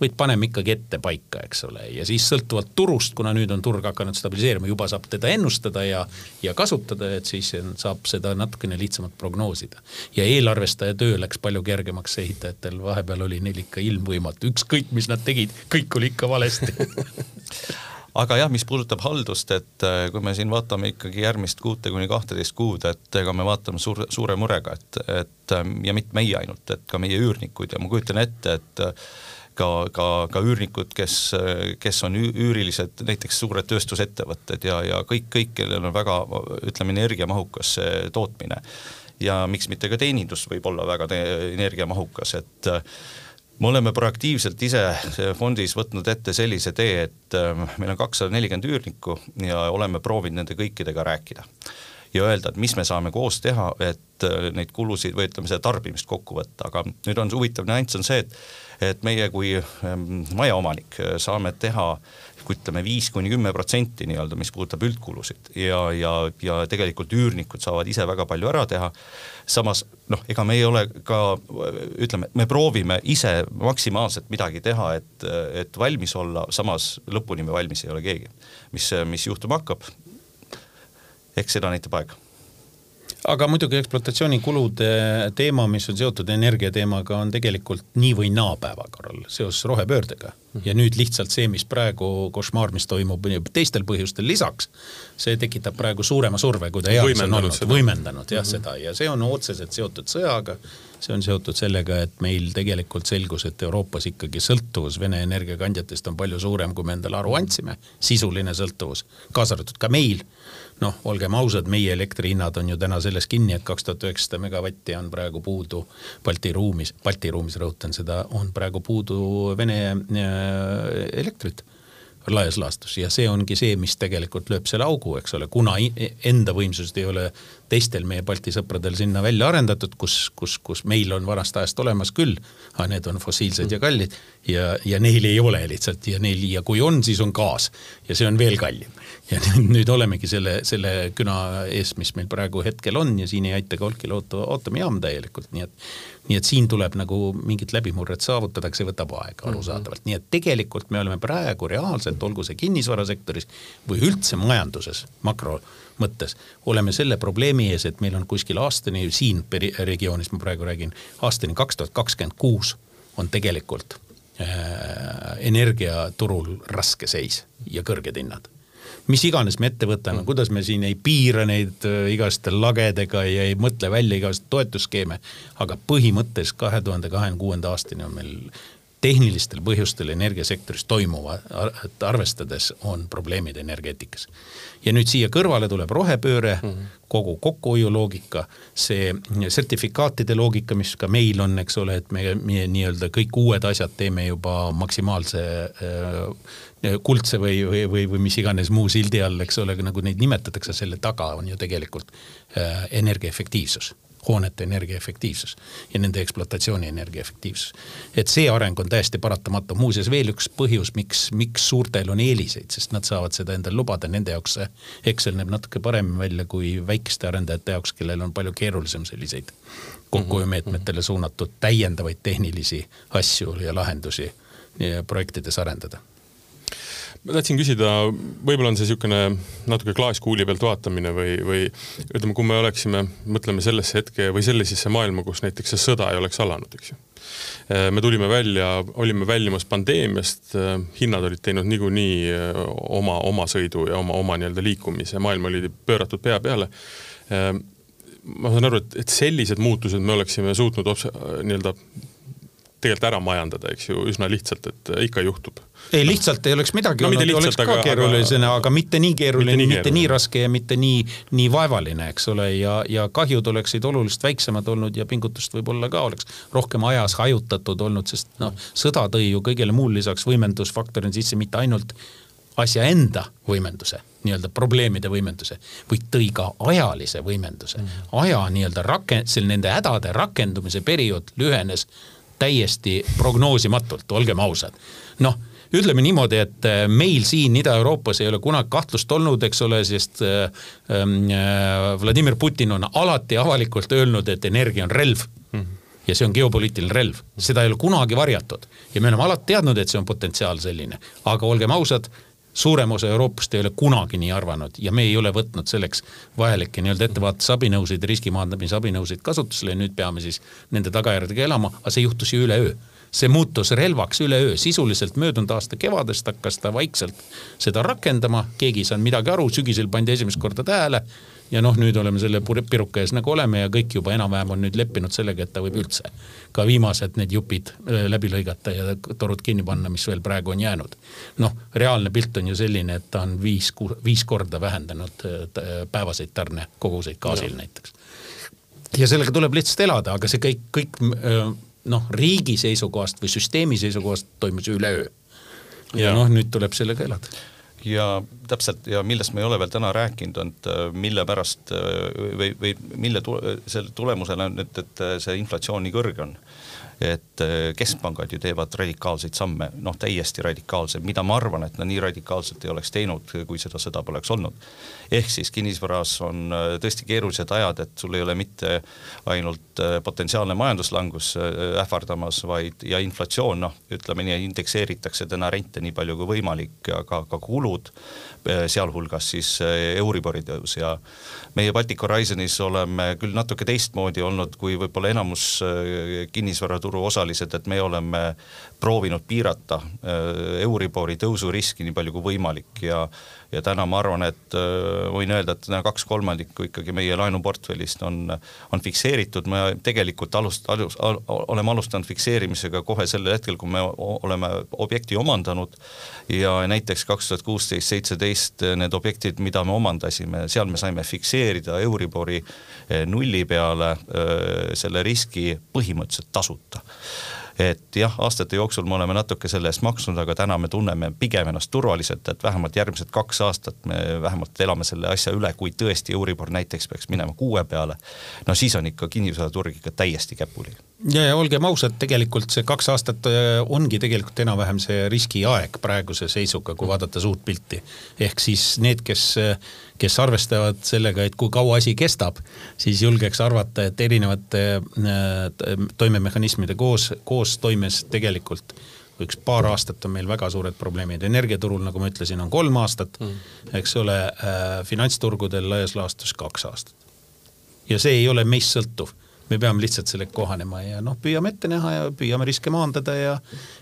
vaid paneme ikkagi ette paika, eks ole, ja siis sõltuvalt turust, kuna nüüd on turg hakanud stabiliseeruma, juba saab teda ennustada ja, ja kasutada, et siis saab seda natukene lihtsamalt prognoosida. ja eelarvestaja töö läks palju kergemaks ehitajatel, vahepeal oli neil ikka ilmvõimatu, ükskõik mis nad tegid, kõik oli ikka valesti aga jah, mis puudutab haldust, et äh, kui me siin vaatame ikkagi järgmist kuute kuni kahteteist kuud, et ega me vaatame suure, suure murega, et, et ja mitte meie ainult, et ka meie üürnikud ja ma kujutan ette, et ka, ka, ka üürnikud, kes, kes on üürilised, näiteks suured tööstusettevõtted ja, ja kõik, kõik, kellel on väga ütleme, energiamahukas tootmine. ja miks mitte ka teenindus võib olla väga energiamahukas, et me oleme proaktiivselt ise fondis võtnud ette sellise tee, et meil on kakssada nelikümmend üürnikku ja oleme proovinud nende kõikidega rääkida ja öelda, et mis me saame koos teha, et äh, neid kulusid või ütleme, seda tarbimist kokku võtta, aga nüüd on huvitav nüanss on see, et et meie kui ähm, majaomanik äh, saame teha ütleme viis kuni kümme protsenti nii-öelda, mis puudutab üldkulusid ja, ja, ja tegelikult üürnikud saavad ise väga palju ära teha. samas noh, ega me ei ole ka ütleme, me proovime ise maksimaalselt midagi teha, et, et valmis olla, samas lõpuni me valmis ei ole keegi. mis, mis juhtuma hakkab, eks seda näitab aeg. Aga muidugi ekspluatatsiooninkulude teema, mis on seotud energia teemaga, on tegelikult nii või naa päevakorral seoses rohepöördega. -hmm. ja nüüd lihtsalt see, mis praegu košmaar, mis toimub teistel põhjustel lisaks, see tekitab praegu suurema surve, kui ta eales on olnud, võimendanud jah mm -hmm. seda. Ja see on otseselt seotud sõjaga, see on seotud sellega, et meil tegelikult selgus, et Euroopas ikkagi sõltuvus Vene energiakandjatest on palju suurem, kui me endale aru andsime, sisuline sõltuvus, kaasa arvatud ka meil noh, olgem ausad, meie elektrihinnad on ju täna selles kinni, et kaks tuhat üheksasada megavatti on praegu puudu Balti ruumis, Balti ruumis rõhutan seda, on praegu puudu Vene äh, elektrit laias laastus ja see ongi see, mis tegelikult lööb selle augu, eks ole, kuna enda võimsused ei ole teistel meie Balti sõpradel sinna välja arendatud, kus, kus, kus meil on vanast ajast olemas küll, aga need on fossiilsed ja kallid ja, ja neil ei ole lihtsalt ja neil ja kui on, siis on gaas ja see on veel kallim. ja nüüd olemegi selle, selle küna ees, mis meil praegu hetkel on ja siin ei aita ka Olkiluoto aatomijaam täielikult, nii et nii et siin tuleb nagu mingit läbimurret saavutada, aga see võtab aega mhm. arusaadavalt mm, -hmm. nii et tegelikult me oleme praegu reaalselt, olgu see kinnisvarasektoris või üldse majanduses makro mõttes oleme selle probleemi ees, et meil on kuskil aastani, siin regioonis ma praegu räägin, aastani kaks tuhat kakskümmend kuus on tegelikult äh, energiaturul raske seis ja kõrged hinnad mis iganes me ette võtame, kuidas me siin ei piira neid äh, igaste lagedega ja ei mõtle välja igasuguseid toetusskeeme, aga põhimõtteliselt kahe tuhande kahekümne kuuenda aastani on meil tehnilistel põhjustel energiasektoris toimuva arvestades on probleemid energeetikas. ja nüüd siia kõrvale tuleb rohepööre mm, -hmm. kogu kokkuhoiuloogika, see sertifikaatide loogika, mis ka meil on, eks ole, et me, meie nii-öelda kõik uued asjad teeme juba maksimaalse äh, kuldse või, või, või, või mis iganes muu sildi all, eks ole, nagu neid nimetatakse, selle taga on ju tegelikult äh, energiaefektiivsus hoonete energiaefektiivsus ja nende ekspluatatsiooni energiaefektiivsus. et see areng on täiesti paratamatu, muuseas veel üks põhjus, miks, miks suurtel on eeliseid, sest nad saavad seda endale lubada, nende jaoks see Excel näeb natuke paremini välja kui väikeste arendajate jaoks, kellel on palju keerulisem selliseid kokkuhoiumeetmetele suunatud täiendavaid tehnilisi asju ja lahendusi projektides arendada ma tahtsin küsida, võib-olla on see niisugune natuke klaaskuuli pealt vaatamine või, või ütleme, kui me oleksime, mõtleme sellesse hetke või sellisesse maailma, kus näiteks see sõda ei oleks alanud, eks ju. Äh, me tulime välja, olime väljumas pandeemiast, äh, hinnad olid teinud niikuinii äh, oma, oma sõidu ja oma, oma nii-öelda liikumise, maailm oli pööratud pea peale ma saan aru, et, et sellised muutused me oleksime suutnud nii-öelda tegelikult ära majandada, eks ju, üsna lihtsalt, et ikka juhtub. ei, lihtsalt ei oleks midagi no, olnud, oleks ka keerulisena, aga, aga mitte nii keeruline, mitte, nii, mitte nii raske ja mitte nii, nii vaevaline, eks ole, ja, ja kahjud oleksid oluliselt väiksemad olnud ja pingutust võib-olla ka oleks rohkem ajas hajutatud olnud, sest noh, sõda tõi ju kõigele muule lisaks võimendusfaktorina sisse mitte ainult asja enda võimenduse, nii-öelda probleemide võimenduse, vaid tõi ka ajalise võimenduse mm. aja nii-öelda raken-, seal nende hädade rakendumise periood lühenes täiesti prognoosimatult, olgem ausad. noh, ütleme niimoodi, et äh, meil siin Ida-Euroopas ei ole kunagi kahtlust olnud, eks ole, sest äh, äh, Vladimir Putin on alati avalikult öelnud, et energia on relv mm. -hmm ja see on geopoliitiline relv, seda ei ole kunagi varjatud ja me oleme alati teadnud, et see on potentsiaal selline, aga olgem ausad suurem osa Euroopast ei ole kunagi nii arvanud ja me ei ole võtnud selleks vajalikke nii-öelda ettevaatusabinõusid, riskimaandamisabinõusid kasutusele ja nüüd peame siis nende tagajärgedega elama, aga see juhtus ju üleöö see muutus relvaks üleöö, sisuliselt möödunud aasta kevadest hakkas ta vaikselt seda rakendama, keegi ei saanud midagi aru, sügisel pandi esimest korda tähele ja noh, nüüd oleme selle piruka ees nagu oleme ja kõik juba enam-vähem on nüüd leppinud sellega, et ta võib üldse ka viimased need jupid äh, läbi lõigata ja torud kinni panna, mis veel praegu on jäänud. noh, reaalne pilt on ju selline, et ta on viis, viis korda vähendanud äh, päevaseid tarnekoguseid gaasil no. näiteks. ja sellega tuleb lihtsalt elada, aga see kõik, kõik äh, noh, riigi seisukohast või süsteemi seisukohast toimus üleöö. ja, ja noh, nüüd tuleb sellega elada. Ja täpselt ja millest me ei ole veel täna rääkinud, on, et äh, mille pärast äh, või, või mille tule, selle tulemusena on, et, et see inflatsioon nii kõrge on et keskpangad ju teevad radikaalseid samme, noh täiesti radikaalseid, mida ma arvan, et nad nii radikaalselt ei oleks teinud, kui seda sõda poleks olnud. Ehk siis kinnisvaras on äh, tõesti keerulised ajad, et sul ei ole mitte ainult äh, potentsiaalne majanduslangus äh, ähvardamas, vaid ja inflatsioon, noh, ütleme nii, indekseeritakse täna rente nii palju kui võimalik, aga ka kulud, sealhulgas siis Euribori tõus. Ja meie Baltic Horizonis oleme küll natuke teistmoodi olnud kui võib-olla enamus kinnisvaraturu osalised, et me oleme proovinud piirata Euribori tõusu riski nii palju kui võimalik ja ja täna ma arvan, et äh, võin öelda, et täna kaks kolmandikku ikkagi meie laenuportfellist on, on fikseeritud, me tegelikult alust-, alus, al, oleme alustanud fikseerimisega kohe sellel hetkel, kui me oleme objekti omandanud. Ja näiteks kaks tuhat kuusteist, seitseteist need objektid, mida me omandasime, seal me saime fikseerida Euribori nulli peale äh, selle riski põhimõtteliselt tasuta et jah, aastate jooksul me oleme natuke selle eest maksnud, aga täna me tunneme pigem ennast turvaliselt, et vähemalt järgmised kaks aastat me vähemalt elame selle asja üle, kui tõesti Euribor näiteks peaks minema kuue peale, no siis on ikka kinnisvaraturg ikka täiesti käpuli. ja, ja olgem ausad, tegelikult see kaks aastat äh, ongi tegelikult enam-vähem see riskiaeg praeguse seisuga, kui vaadata suurt pilti. ehk siis need, kes äh, kes arvestavad sellega, et kui kaua asi kestab, siis julgeks arvata, et erinevate äh, toimemehhanismide koos, koostoimes tegelikult üks paar aastat on meil väga suured probleemid, energiaturul, nagu ma ütlesin, on kolm aastat mm., eks ole äh,, finantsturgudel laias laastus kaks aastat. ja see ei ole meist sõltuv me peame lihtsalt sellega kohanema ja noh, püüame ette näha ja püüame riske maandada ja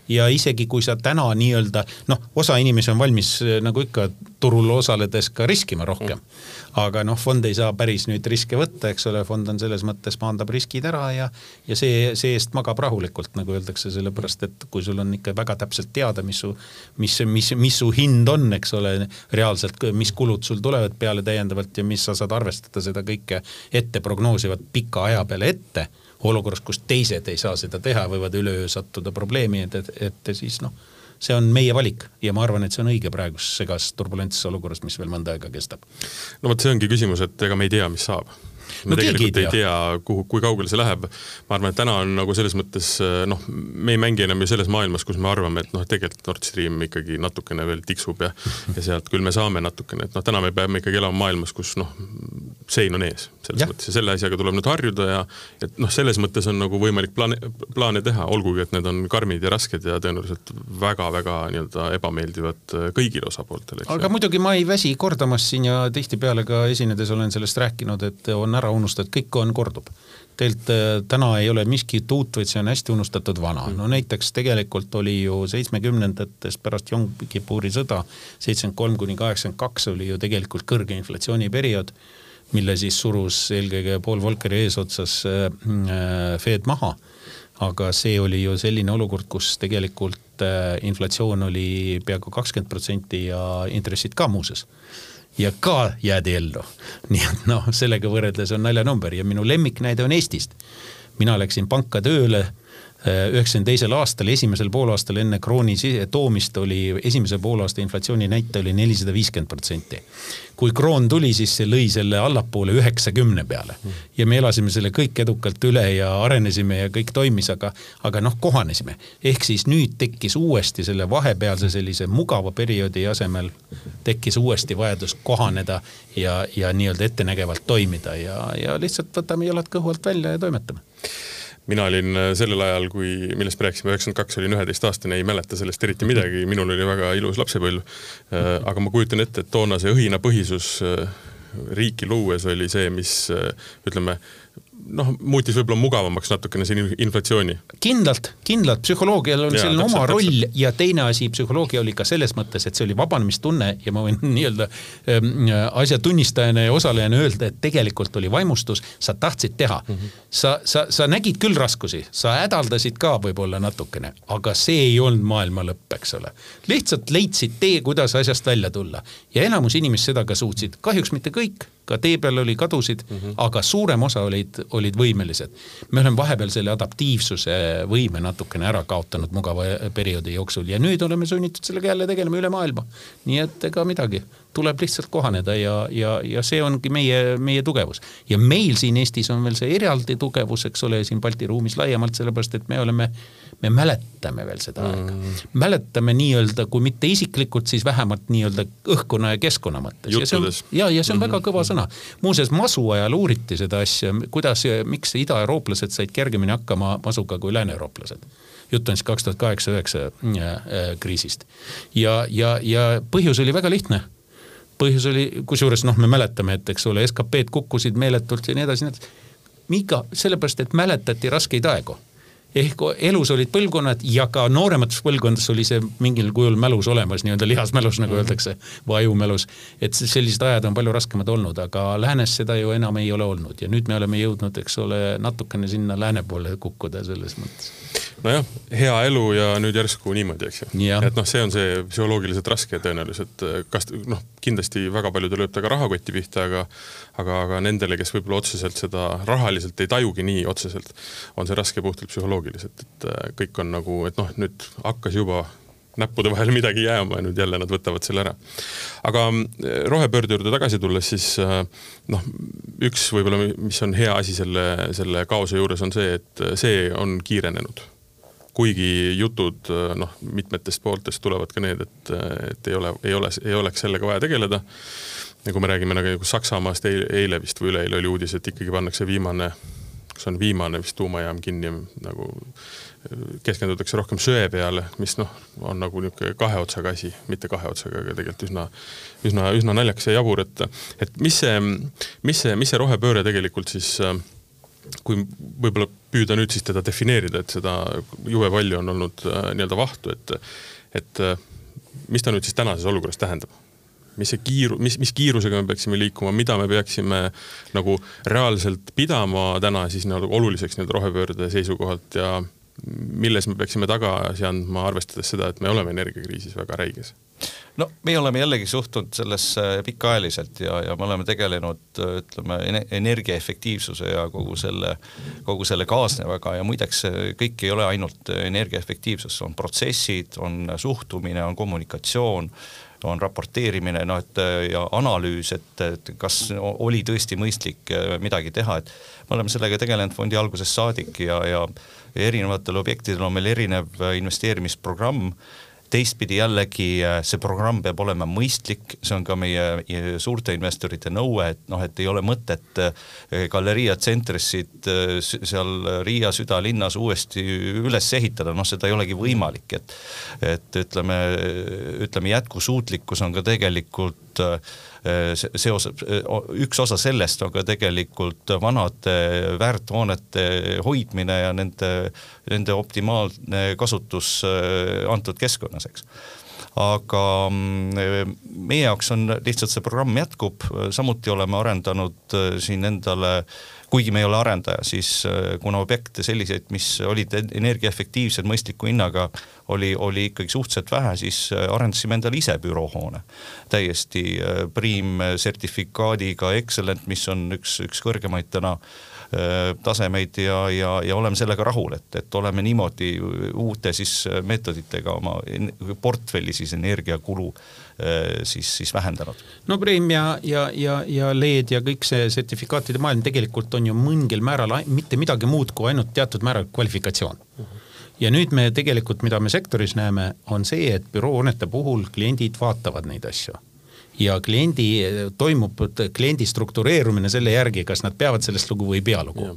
ja isegi kui sa täna nii-öelda noh, osa inimesi on valmis nagu ikka turul osaledes ka riskima rohkem. mm aga noh, fond ei saa päris nüüd riske võtta, eks ole, fond on selles mõttes, maandab riskid ära ja ja see, see-eest magab rahulikult, nagu öeldakse, sellepärast et kui sul on ikka väga täpselt teada, mis su, mis, mis, mis su hind on, eks ole, reaalselt, mis kulud sul tulevad peale täiendavalt ja mis sa saad arvestada seda kõike ette prognoosivat pika aja peale ette olukorras, kus teised ei saa seda teha, võivad üleöö sattuda probleemi, et, et, et siis noh see on meie valik ja ma arvan, et see on õige praeguses segas turbulentses olukorras, mis veel mõnda aega kestab. no vot, see ongi küsimus, et ega me ei tea, mis saab me no, tegelikult ei tea, tea, kuhu, kui kaugele see läheb. ma arvan, et täna on nagu selles mõttes noh, me ei mängi enam ju selles maailmas, kus me arvame, et noh, tegelikult Nord Stream ikkagi natukene veel tiksub ja ja sealt küll me saame natukene, et noh, täna me peame ikkagi elama maailmas, kus noh, sein on ees selles ja. mõttes ja selle asjaga tuleb nüüd harjuda ja et noh, selles mõttes on nagu võimalik plaane, plaane teha, olgugi et need on karmid ja rasked ja tõenäoliselt väga-väga nii-öelda ebameeldivad kõigile osapooltele. aga muidugi ma ei väsi kordamast siin ja tihtipeale ka esinedes olen sellest rääkinud, et on ära unustatud, kõik on, kordub. tegelikult äh, täna ei ole miskit uut, vaid see on hästi unustatud vana. no näiteks tegelikult oli ju seitsmekümnendates pärast Yom Kippuri sõda, seitsekümmend kolm kuni kaheksakümmend kaks oli ju tegelikult kõrge inflatsiooniperiood, mille siis surus eelkõige Paul Volckeri eesotsas äh, äh, Fed maha aga see oli ju selline olukord, kus tegelikult inflatsioon oli peaaegu kakskümmend protsenti ja intressid ka muuseas ja ka jäädi ellu. nii et noh, sellega võrreldes on naljanumber ja minu lemmiknäide on Eestist. mina läksin panka tööle üheksakümne teisel aastal, esimesel poolaastal enne krooni toomist oli esimese poolaasta inflatsiooni näitaja oli nelisada viiskümmend protsenti. kui kroon tuli, siis see lõi selle allapoole üheksakümne peale ja me elasime selle kõik edukalt üle ja arenesime ja kõik toimis, aga, aga noh, kohanesime. ehk siis nüüd tekkis uuesti selle vahepealse sellise mugava perioodi asemel tekkis uuesti vajadus kohaneda ja, ja nii-öelda ettenägevalt toimida ja, ja lihtsalt võtame jalad kõhu alt välja ja toimetame mina olin äh, sellel ajal, kui, millest me rääkisime, üheksakümmend kaks olin üheteistaastane, ei mäleta sellest eriti midagi, minul oli väga ilus lapsepõlv. Äh, aga ma kujutan ette, et toona see õhinapõhisus äh, riiki luues oli see, mis ütleme, noh, muutis võib-olla mugavamaks natukene siin inflatsiooni. kindlalt, kindlalt, psühholoogial on ja, selline täpselt, oma roll täpselt. ja teine asi, psühholoogia oli ka selles mõttes, et see oli vabanemistunne ja ma võin nii-öelda ähm, asja tunnistajana ja osalejana öelda, et tegelikult oli vaimustus, sa tahtsid teha mm. -hmm. sa, sa, sa nägid küll raskusi, sa hädaldasid ka võib-olla natukene, aga see ei olnud maailma lõpp, eks ole. lihtsalt leidsid tee, kuidas asjast välja tulla ja enamus inimesi seda ka suutsid, kahjuks mitte kõik ka tee peal oli kadusid mm, -hmm. aga suurem osa olid, olid võimelised. me oleme vahepeal selle adaptiivsuse võime natukene ära kaotanud mugava perioodi jooksul ja nüüd oleme sunnitud sellega jälle tegelema üle maailma. nii et ega midagi, tuleb lihtsalt kohaneda ja, ja, ja see ongi meie, meie tugevus. ja meil siin Eestis on veel see eraldi tugevus, eks ole, siin Balti ruumis laiemalt, sellepärast et me oleme me mäletame veel seda mm. aega. mäletame nii-öelda, kui mitte isiklikult, siis vähemalt nii-öelda õhkkonna ja keskkonna mõttes. ja see on, ja, ja see on mm -hmm. väga kõva sõna. muuseas, masu ajal uuriti seda asja, kuidas, miks idaeurooplased said kergemini hakkama masuga kui lääne-eurooplased jutt on siis kaks tuhat kaheksa, üheksa äh, kriisist. ja, ja, ja põhjus oli väga lihtne põhjus oli, kusjuures noh, me mäletame, et eks ole, SKP-d kukkusid meeletult ja nii edasi, nii edasi. miga, sellepärast, et mäletati raskeid aegu ehk elus olid põlvkonnad ja ka nooremates põlvkondades oli see mingil kujul mälus olemas, nii-öelda lihasmälus, nagu mhm. öeldakse, või ajumälus. et sellised ajad on palju raskemad olnud, aga läänes seda ju enam ei ole olnud ja nüüd me oleme jõudnud, eks ole, natukene sinna lääne poole kukkuda selles mõttes nojah, hea elu ja nüüd järsku niimoodi, eks ju. et noh, see on see psühholoogiliselt raske tõenäoliselt, kas noh, kindlasti väga paljudel lööb ta ka rahakoti pihta, aga aga, aga nendele, kes võib-olla otseselt seda rahaliselt ei tajugi nii otseselt, on see raske puhtalt psühholoogiliselt, et äh, kõik on nagu, et noh, nüüd hakkas juba näppude vahele midagi jääma ja nüüd jälle nad võtavad selle ära. aga äh, rohepöörde juurde tagasi tulles, siis äh, noh, üks võib-olla, mis on hea asi selle, selle kaose juures on see, et see on kiirenenud kuigi jutud noh, mitmetest pooltest tulevad ka need, et, et ei ole, ei ole, ei oleks sellega vaja tegeleda ja kui me räägime nagu Saksamaast eile, eile vist või üleeile oli uudis, et ikkagi pannakse viimane, kas on viimane vist tuumajaam kinni nagu keskendutakse rohkem söe peale, mis noh, on nagu niisugune kahe otsaga asi, mitte kahe otsaga, aga tegelikult üsna, üsna, üsna naljakas ja jabur, et, et mis see, mis see, mis see rohepööre tegelikult siis kui võib-olla püüda nüüd siis teda defineerida, et seda jube palju on olnud äh, nii-öelda vahtu, et, et mis ta nüüd siis tänases olukorras tähendab? mis see kiiru-, mis, mis kiirusega me peaksime liikuma, mida me peaksime nagu reaalselt pidama täna siis nii-öelda oluliseks nii-öelda rohepöörde seisukohalt ja milles me peaksime tagasi andma, arvestades seda, et me oleme energiakriisis väga räiges? no meie oleme jällegi suhtunud sellesse pikaajaliselt ja, ja me oleme tegelenud ütleme energiaefektiivsuse ja kogu selle, kogu selle kaasnevaga ja muideks kõik ei ole ainult energiaefektiivsus, on protsessid, on suhtumine, on kommunikatsioon on raporteerimine, noh et ja analüüs, et, et kas oli tõesti mõistlik äh, midagi teha, et me oleme sellega tegelenud fondi algusest saadik ja, ja erinevatel objektidel on meil erinev äh, investeerimisprogramm teistpidi jällegi äh, see programm peab olema mõistlik, see on ka meie suurte investorite nõue, et noh, et ei ole mõtet äh, Galleria Centris'it äh, seal Riia südalinnas uuesti üles ehitada, noh, seda ei olegi võimalik, et et ütleme, ütleme jätkusuutlikkus on ka tegelikult see osa, üks osa sellest on ka tegelikult vanade väärthoonete hoidmine ja nende, nende optimaalne kasutus antud keskkonnas, eks. Aga mm, meie jaoks on lihtsalt see programm jätkub, samuti oleme arendanud siin endale kuigi me ei ole arendaja, siis äh, kuna objekte selliseid, mis olid energiaefektiivsed mõistliku hinnaga, oli, oli ikkagi suhteliselt vähe, siis äh, arendasime endale ise büroohoone. täiesti äh, Priim sertifikaadiga Excellent, mis on üks, üks kõrgemaid täna tasemeid ja, ja, ja oleme sellega rahul, et, et oleme niimoodi uute siis meetoditega oma portfelli siis energiakulu Äh, siis, siis vähendanud. no Preem ja, ja, ja, ja LED ja kõik see sertifikaatide maailm tegelikult on ju mingil määral mitte midagi muud kui ainult teatud määral kvalifikatsioon. Ja nüüd me tegelikult, mida me sektoris näeme, on see, et büroohoonete puhul kliendid vaatavad neid asju. Ja kliendi, toimub kliendi struktureerumine selle järgi, kas nad peavad sellest lugu või ei pea lugu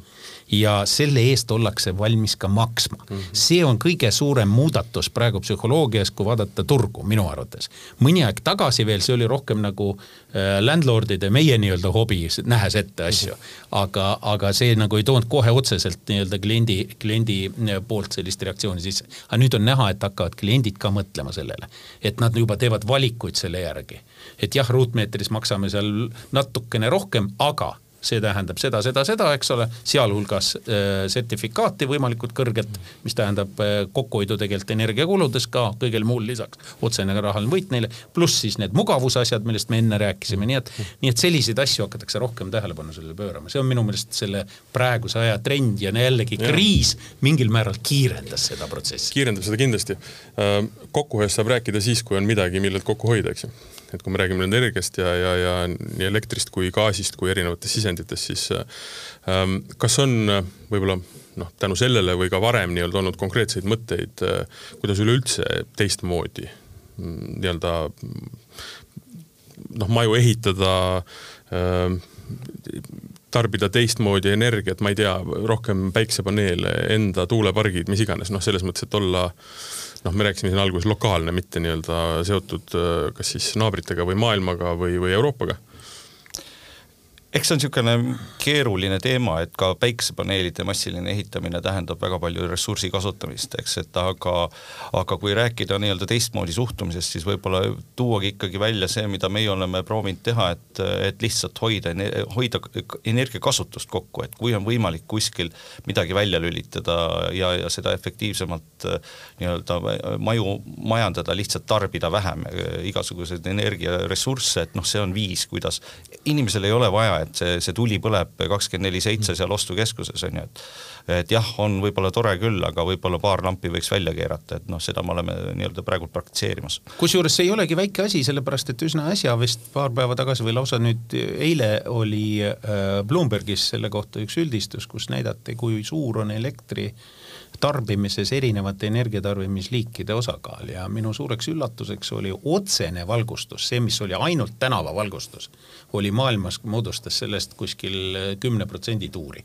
ja selle eest ollakse valmis ka maksma mm. -hmm. see on kõige suurem muudatus praegu psühholoogias, kui vaadata turgu, minu arvates. mõni aeg tagasi veel see oli rohkem nagu äh, landlord'ide, meie nii-öelda hobi, nähes ette asju. -hmm. aga, aga see nagu ei toonud kohe otseselt nii-öelda kliendi, kliendi äh, poolt sellist reaktsiooni sisse. aga nüüd on näha, et hakkavad kliendid ka mõtlema sellele, et nad juba teevad valikuid selle järgi. et jah, ruutmeetris maksame seal natukene rohkem, aga see tähendab seda, seda, seda, eks ole, sealhulgas äh, sertifikaati võimalikult kõrget, mis tähendab äh, kokkuhoidu tegelikult energiakuludes ka kõigel muul lisaks, otsene rahaline võit neile, pluss siis need mugavusasjad, millest me enne rääkisime, nii et, nii et selliseid asju hakatakse rohkem tähelepanu sellele pöörama, see on minu meelest selle praeguse aja trend ja jällegi kriis mingil määral kiirendas seda protsessi. kiirendab seda kindlasti. Äh, kokkuhoiust saab rääkida siis, kui on midagi, millelt kokku hoida, eks ju et kui me räägime energiast ja, ja, ja nii elektrist kui gaasist kui erinevatest sisenditest, siis ähm, kas on äh, võib-olla noh, tänu sellele või ka varem nii-öelda olnud konkreetseid mõtteid äh,, kuidas üleüldse teistmoodi mm, nii-öelda noh, maju ehitada äh,, tarbida teistmoodi energiat, ma ei tea, rohkem päiksepaneele, enda tuulepargid, mis iganes, noh, selles mõttes, et olla noh, me rääkisime siin alguses lokaalne, mitte nii-öelda seotud äh, kas siis naabritega või maailmaga või, või Euroopaga eks see on niisugune keeruline teema, et ka päiksepaneelide massiline ehitamine tähendab väga palju ressursi kasutamist, eks, et aga aga kui rääkida nii-öelda teistmoodi suhtumisest, siis võib-olla tuuagi ikkagi välja see, mida meie oleme proovinud teha, et, et lihtsalt hoida, hoida energiakasutust kokku, et kui on võimalik kuskil midagi välja lülitada ja, ja seda efektiivsemalt nii-öelda maju majandada, lihtsalt tarbida vähem igasuguseid energiaressursse, et noh, see on viis, kuidas inimesel ei ole vaja et see, see tuli põleb kakskümmend neli seitse seal ostukeskuses on ju, et et jah, on võib-olla tore küll, aga võib-olla paar lampi võiks välja keerata, et noh, seda me oleme nii-öelda praegu praktitseerimas. kusjuures see ei olegi väike asi, sellepärast et üsna äsja vist paar päeva tagasi või lausa nüüd eile oli äh, Bloombergis selle kohta üks üldistus, kus näidati, kui suur on elektri äh, tarbimises erinevate energiatarbimisliikide osakaal ja minu suureks üllatuseks oli otsene valgustus, see, mis oli ainult tänavavalgustus, oli maailmas, moodustas sellest kuskil kümne protsendi tuuri.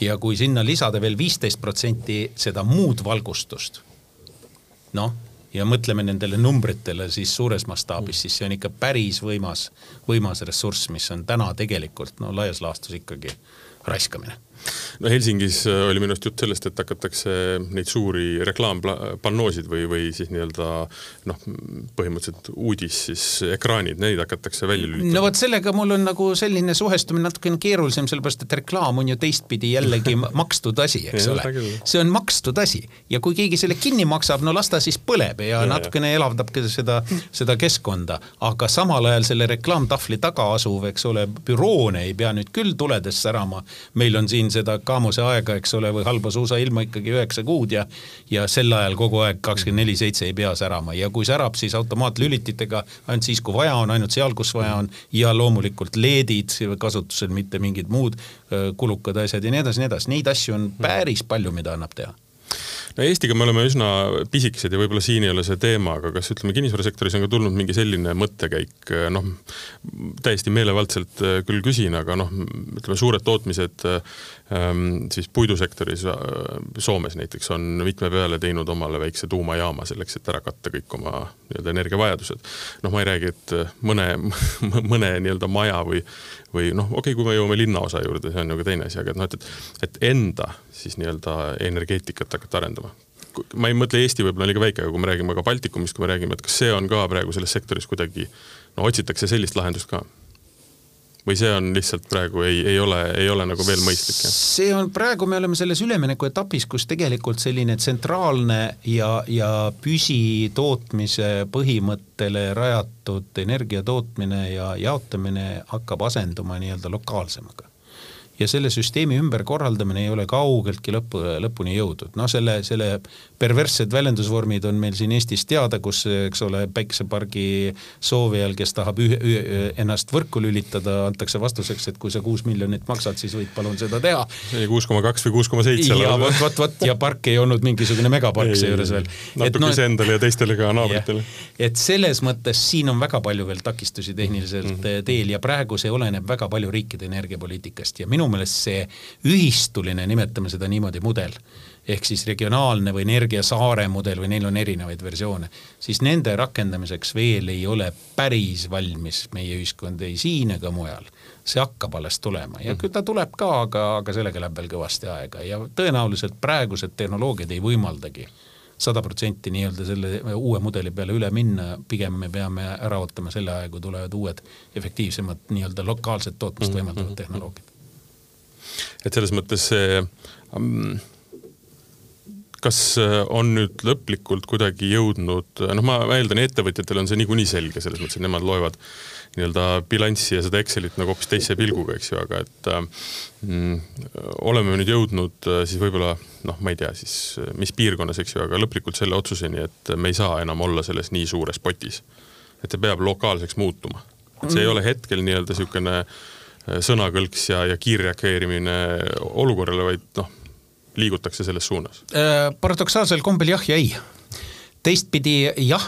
ja kui sinna lisada veel viisteist protsenti seda muud valgustust, noh, ja mõtleme nendele numbritele siis suures mastaabis, siis see on ikka päris võimas, võimas ressurss, mis on täna tegelikult no laias laastus ikkagi raiskamine no Helsingis äh, oli minu arust jutt sellest, et hakatakse neid suuri reklaampannoosid või, või siis nii-öelda noh, põhimõtteliselt uudis siis ekraanid, neid hakatakse välja lülitama. no vot sellega mul on nagu selline suhestumine natukene keerulisem, sellepärast et reklaam on ju teistpidi jällegi makstud asi, eks ole. see on makstud asi ja kui keegi selle kinni maksab, no las ta siis põleb ja, ja natukene elavdab seda, seda keskkonda, aga samal ajal selle reklaamtahvli taga asuv, eks ole, büroone ei pea nüüd küll tuledes särama. meil on siin seda Kamose aega, eks ole, või halba suusailma ikkagi üheksa kuud ja ja sel ajal kogu aeg kakskümmend neli seitse ei pea särama. Ja kui särab, siis automaatlülititega ainult siis, kui vaja on, ainult seal, kus vaja on. Ja loomulikult LED-id kasutusel, mitte mingid muud kulukad asjad ja nii edasi, nii edasi, neid asju on päris palju, mida annab teha. No Eestiga me oleme üsna pisikesed ja võib-olla siin ei ole see teema, aga kas ütleme, kinnisvarasektoris on ka tulnud mingi selline mõttekäik, noh, täiesti meelevaldselt äh, küll küsin, aga noh, ütleme suured tootmised ähm, siis puidusektoris äh, Soomes näiteks on mitme peale teinud omale väikse tuumajaama selleks, et ära katta kõik oma nii-öelda energiavajadused. noh, ma ei räägi, et mõne, mõne nii-öelda maja või, või noh, okei okay,, kui me jõuame linnaosa juurde, see on ju ka teine asi, aga et noh, et, et enda siis nii-öelda energeetikat hakata arendama. ma ei mõtle Eesti võib-olla liiga väike, aga kui me räägime ka Baltikumist, kui me räägime, et kas see on ka praegu selles sektoris kuidagi, no otsitakse sellist lahendust ka või see on lihtsalt praegu ei, ei ole, ei ole nagu veel mõistlik? see on, praegu me oleme selles üleminekuetapis, kus tegelikult selline tsentraalne ja, ja püsitootmise põhimõttele rajatud energia tootmine ja jaotamine hakkab asenduma nii-öelda lokaalsemaga ja selle süsteemi ümberkorraldamine ei ole kaugeltki lõppu, lõpuni jõudnud. noh, selle, selle perverssed väljendusvormid on meil siin Eestis teada, kus eks ole, päiksepargi soovijal, kes tahab ühe, ühe, ennast võrku lülitada, antakse vastuseks, et kui sa kuus miljonit maksad, siis võid palun seda teha. kuus koma kaks või kuus koma seitse. ja vot, vot, vot ja park ei olnud mingisugune megapark seejuures veel. natuke no, iseendale ja teistele ka naabritele. et selles mõttes siin on väga palju veel takistusi tehniliselt mm -hmm. teel ja praegu see oleneb väga palju riikide energiapoliitikast ja minu meelest see ühistuline, nimetame seda niimoodi, mudel, ehk siis regionaalne või energiasaare mudel või neil on erinevaid versioone, siis nende rakendamiseks veel ei ole päris valmis meie ühiskond ei siin ega mujal. see hakkab alles tulema ja küll ta tuleb ka, aga, aga sellega läheb veel kõvasti aega ja tõenäoliselt praegused tehnoloogiad ei võimaldagi sada protsenti nii-öelda selle uue mudeli peale üle minna, pigem me peame ära ootama selle aja, kui tulevad uued efektiivsemad nii-öelda lokaalset tootmist võimaldavad tehnoloogiad et selles mõttes see um, kas äh, on nüüd lõplikult kuidagi jõudnud, noh, ma eeldan, ettevõtjatel on see niikuinii selge, selles mõttes, et nemad loevad nii-öelda bilanssi ja seda Excelit nagu hoopis teise pilguga, eks ju, aga et äh, mm, oleme nüüd jõudnud äh, siis võib-olla noh, ma ei tea siis mis piirkonnas, eks ju, aga lõplikult selle otsuseni, et me ei saa enam olla selles nii suures potis. et see peab lokaalseks muutuma. et see ei ole hetkel nii-öelda niisugune sõnakõlks ja, ja kiirreageerimine olukorrale, vaid noh liigutakse selles suunas? Äh, paradoksaalsel kombel jah ja ei. Teistpidi jah,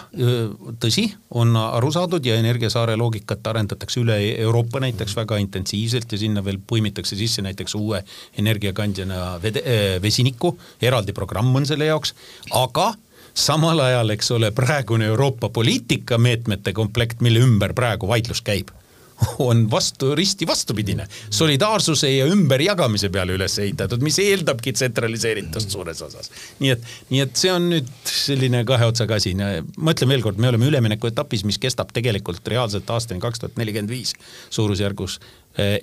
tõsi, on aru saadud ja Energiasaare loogikat arendatakse üle Euroopa näiteks väga intensiivselt ja sinna veel põimitakse sisse näiteks uue energiakandjana vede, vesiniku, eraldi programm on selle jaoks, aga samal ajal, eks ole, praegune Euroopa poliitikameetmete komplekt, mille ümber praegu vaidlus käib on vastu, risti vastupidine. solidaarsuse ja ümberjagamise peale üles ehitatud, mis eeldabki tsentraliseeritust suures osas. nii et, nii et see on nüüd selline kahe otsaga asi. ma ütlen veelkord, me oleme üleminekuetapis, mis kestab tegelikult reaalselt aastani kaks tuhat nelikümmend viis suurusjärgus.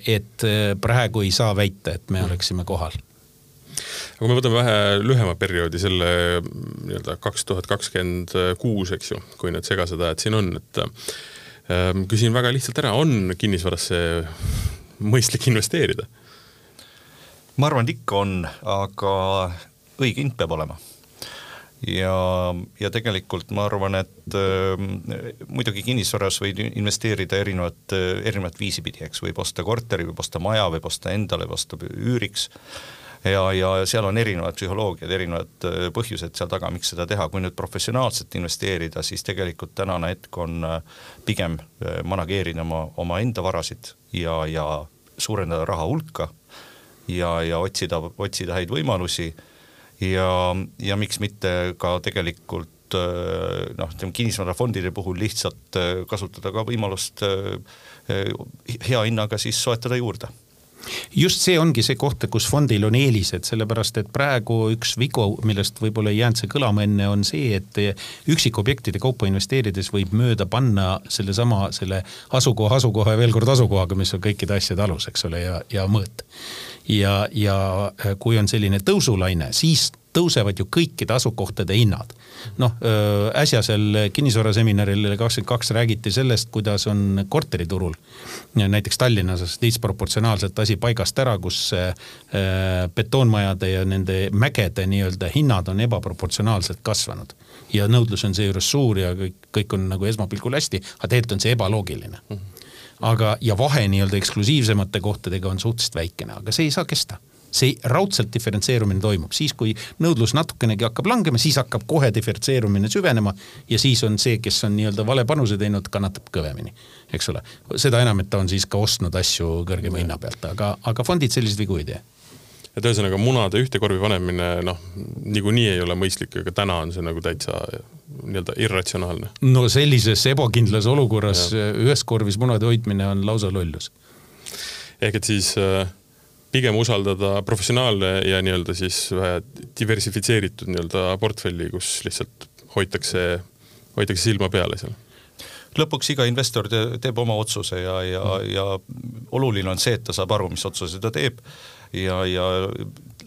et praegu ei saa väita, et me oleksime kohal aga kui me võtame vähe lühema perioodi, selle nii-öelda kaks tuhat kakskümmend kuus, eks ju, kui need segased ajad siin on, et küsin väga lihtsalt ära, on kinnisvarasse mõistlik investeerida? ma arvan, et ikka on, aga õige hind peab olema. Ja, ja tegelikult ma arvan, et äh, muidugi kinnisvaras võid investeerida erinevat, erinevat viisi pidi, eks, võib osta korteri, võib osta maja, võib osta endale, võib osta üüriks ja, ja seal on erinevad psühholoogiad, erinevad äh, põhjused seal taga, miks seda teha, kui nüüd professionaalselt investeerida, siis tegelikult tänane hetk on äh, pigem äh, manageerida oma, omaenda varasid ja, ja suurendada raha hulka ja, ja otsida, otsida häid võimalusi. Ja, ja miks mitte ka tegelikult noh, ütleme kinnisvarafondide puhul lihtsalt kasutada ka võimalust hea hinnaga siis soetada juurde just see ongi see koht, kus fondil on eelised, sellepärast et praegu üks vigu, millest võib-olla ei jäänud see kõlama enne, on see, et üksikobjektide kaupa investeerides võib mööda panna sellesama, selle asukoha, asukoha ja veel kord asukohaga, mis on kõikide asjade alus, eks ole, ja, ja mõõt. ja, ja kui on selline tõusulaine, siis tõusevad ju kõikide asukohtade hinnad. noh, äsjasel kinnisvaraseminaril kakskümmend kaks räägiti sellest, kuidas on korteriturul näiteks Tallinnas disproportsionaalselt asi paigast ära, kus betoonmajade ja nende mägede nii-öelda hinnad on ebaproportsionaalselt kasvanud. ja nõudlus on seejuures suur ja kõik, kõik on nagu esmapilgul hästi, aga tegelikult on see ebaloogiline aga, ja vahe nii-öelda eksklusiivsemate kohtadega on suhteliselt väikene, aga see ei saa kesta see raudselt diferentseerumine toimub, siis kui nõudlus natukenegi hakkab langema, siis hakkab kohe diferentseerumine süvenema ja siis on see, kes on nii-öelda vale panuse teinud, kannatab kõvemini, eks ole. seda enam, et ta on siis ka ostnud asju kõrgema hinna pealt, aga, aga fondid selliseid vigu ei tee et ühesõnaga munade ühte korvi panemine noh, niikuinii ei ole mõistlik, aga täna on see nagu täitsa nii-öelda irratsionaalne. no sellises ebakindlas olukorras ja. ühes korvis munade hoidmine on lausa lollus. ehk et siis äh, pigem usaldada professionaale ja nii-öelda siis diversifitseeritud nii-öelda portfelli, kus lihtsalt hoitakse, hoitakse silma peal seal lõpuks iga investor te, teeb oma otsuse ja, ja mm., ja oluline on see, et ta saab aru, mis otsuse ta teeb ja, ja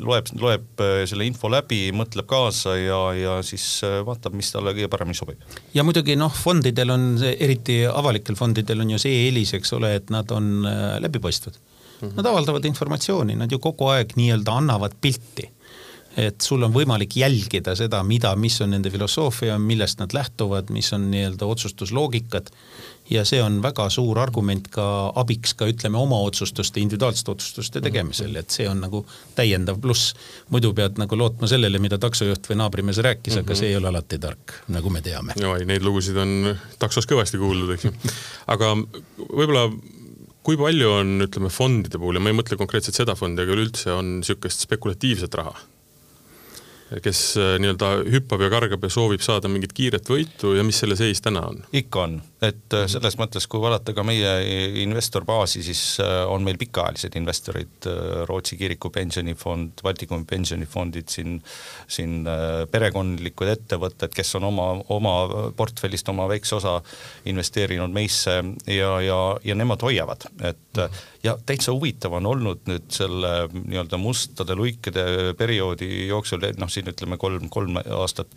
loeb, loeb äh, selle info läbi, mõtleb kaasa ja, ja siis äh, vaatab, mis talle kõige paremini sobib. ja muidugi noh, fondidel on, eriti avalikel fondidel on ju see eelis, eks ole, et nad on äh, läbipaistvad. Nad avaldavad informatsiooni, nad ju kogu aeg nii-öelda annavad pilti. et sul on võimalik jälgida seda, mida, mis on nende filosoofia, millest nad lähtuvad, mis on nii-öelda otsustusloogikad. ja see on väga suur argument ka abiks ka ütleme oma otsustuste, individuaalsete otsustuste tegemisel, et see on nagu täiendav pluss. muidu pead nagu lootma sellele, mida taksojuht või naabrimees rääkis mm, -hmm. aga see ei ole alati tark, nagu me teame. oi, neid lugusid on taksos kõvasti kuuldud, eks ju. aga võib-olla kui palju on, ütleme fondide puhul ja ma ei mõtle konkreetselt seda fondi, aga üleüldse on niisugust spekulatiivset raha, kes äh, nii-öelda hüppab ja kargab ja soovib saada mingit kiiret võitu ja mis selle seis täna on? ikka on, et äh, selles mõttes, kui vaadata ka meie investorbaasi, siis äh, on meil pikaajalised investorid, äh, Rootsi kiriku pensionifond, Baltikumi pensionifondid, siin, siin perekondlikud ettevõtted, kes on oma, oma portfellist oma väikse osa investeerinud meisse ja, ja, ja nemad hoiavad, et ja täitsa huvitav on olnud nüüd selle nii-öelda mustade luikede perioodi jooksul, noh siin ütleme kolm, kolm aastat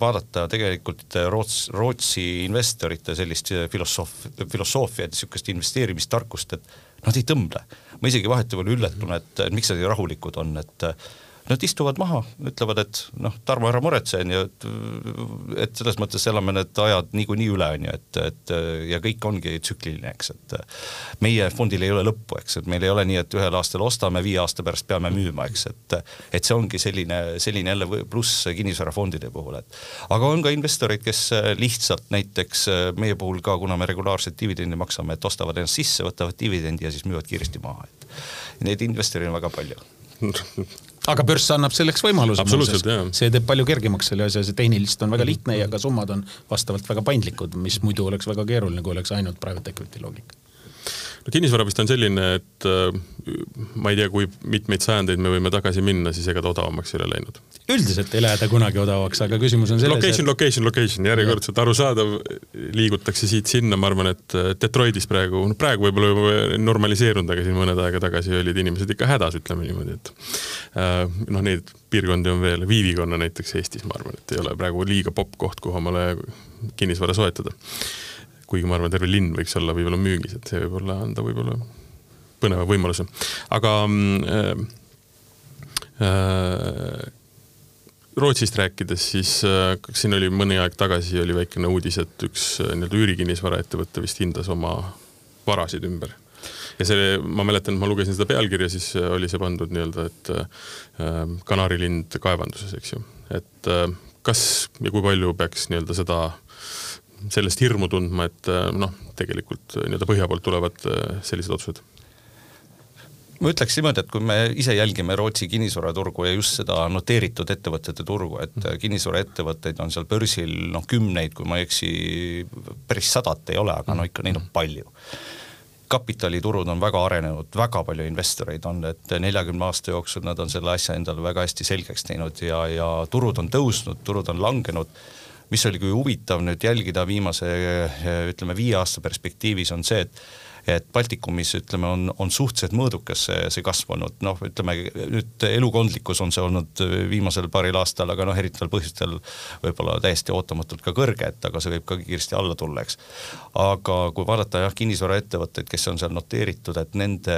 vaadata tegelikult Roots, Rootsi investorite sellist filosoof-, filosoofiat, niisugust investeerimistarkust, et nad ei tõmble. ma isegi vahetevahel üllatun, et miks nad nii rahulikud on, et Nad istuvad maha, ütlevad, et noh, Tarmo, ära muretse, on ju, et et selles mõttes elame need ajad niikuinii üle, on ju, et, et ja kõik ongi tsükliline, eks, et meie fondil ei ole lõppu, eks, et meil ei ole nii, et ühel aastal ostame, viie aasta pärast peame müüma, eks, et et see ongi selline, selline jälle pluss kinnisvarafondide puhul, et aga on ka investoreid, kes lihtsalt näiteks meie puhul ka, kuna me regulaarselt dividendi maksame, et ostavad ennast sisse, võtavad dividendi ja siis müüvad kiiresti maha, et neid investoreid on väga palju aga börs annab selleks võimaluse. see teeb palju kergemaks selle asja, see tehniliselt on väga lihtne ja ka summad on vastavalt väga paindlikud, mis muidu oleks väga keeruline, kui oleks ainult private equity loogika no kinnisvara vist on selline, et äh, ma ei tea, kui mitmeid sajandeid me võime tagasi minna, siis ega ta odavamaks ei ole läinud. üldiselt ei lähe ta kunagi odavamaks, aga küsimus on selles. Location et..., location, location, järjekordselt arusaadav, liigutakse siit-sinna, ma arvan, et Detroitis praegu, no praegu võib-olla juba normaliseerunud, aga siin mõned aega tagasi olid inimesed ikka hädas, ütleme niimoodi, et äh, noh, neid piirkondi on veel, Viivikonna näiteks Eestis, ma arvan, et ei ole praegu liiga popp koht, kuhu omale kinnisvara soetada kuigi ma arvan, terve linn võiks olla võib-olla müügis, et see võib-olla anda võib-olla põneva võimaluse. aga äh, äh, Rootsist rääkides, siis äh, siin oli mõni aeg tagasi oli väikene uudis, et üks äh, nii-öelda üürikinnisvaraettevõte vist hindas oma varasid ümber. ja see, ma mäletan, ma lugesin seda pealkirja, siis äh, oli see pandud nii-öelda, et äh, kanarilind kaevanduses, eks ju. et äh, kas ja kui palju peaks nii-öelda seda sellest hirmu tundma, et äh, noh, tegelikult äh, nii-öelda põhja poolt tulevad äh, sellised otsused? ma ütleks niimoodi, et kui me ise jälgime Rootsi kinnisvaraturgu ja just seda noteeritud ettevõtete turgu, et kinnisvaraettevõtteid on seal börsil noh, kümneid, kui ma ei eksi, päris sadat ei ole, aga no ikka neid on mhm. palju kapitaliturud on väga arenenud, väga palju investoreid on, et neljakümne aasta jooksul nad on selle asja endale väga hästi selgeks teinud ja, ja turud on tõusnud, turud on langenud mis oli küll huvitav nüüd jälgida viimase ütleme viie aasta perspektiivis, on see, et et Baltikumis ütleme, on, on suhteliselt mõõdukas see, see kasv olnud, noh, ütleme nüüd elukondlikkus on see olnud viimasel paaril aastal, aga noh, erinevatel põhjustel võib-olla täiesti ootamatult ka kõrge, et aga see võib ka kiiresti alla tulla, eks. aga kui vaadata jah, kinnisvaraettevõtteid, kes on seal noteeritud, et nende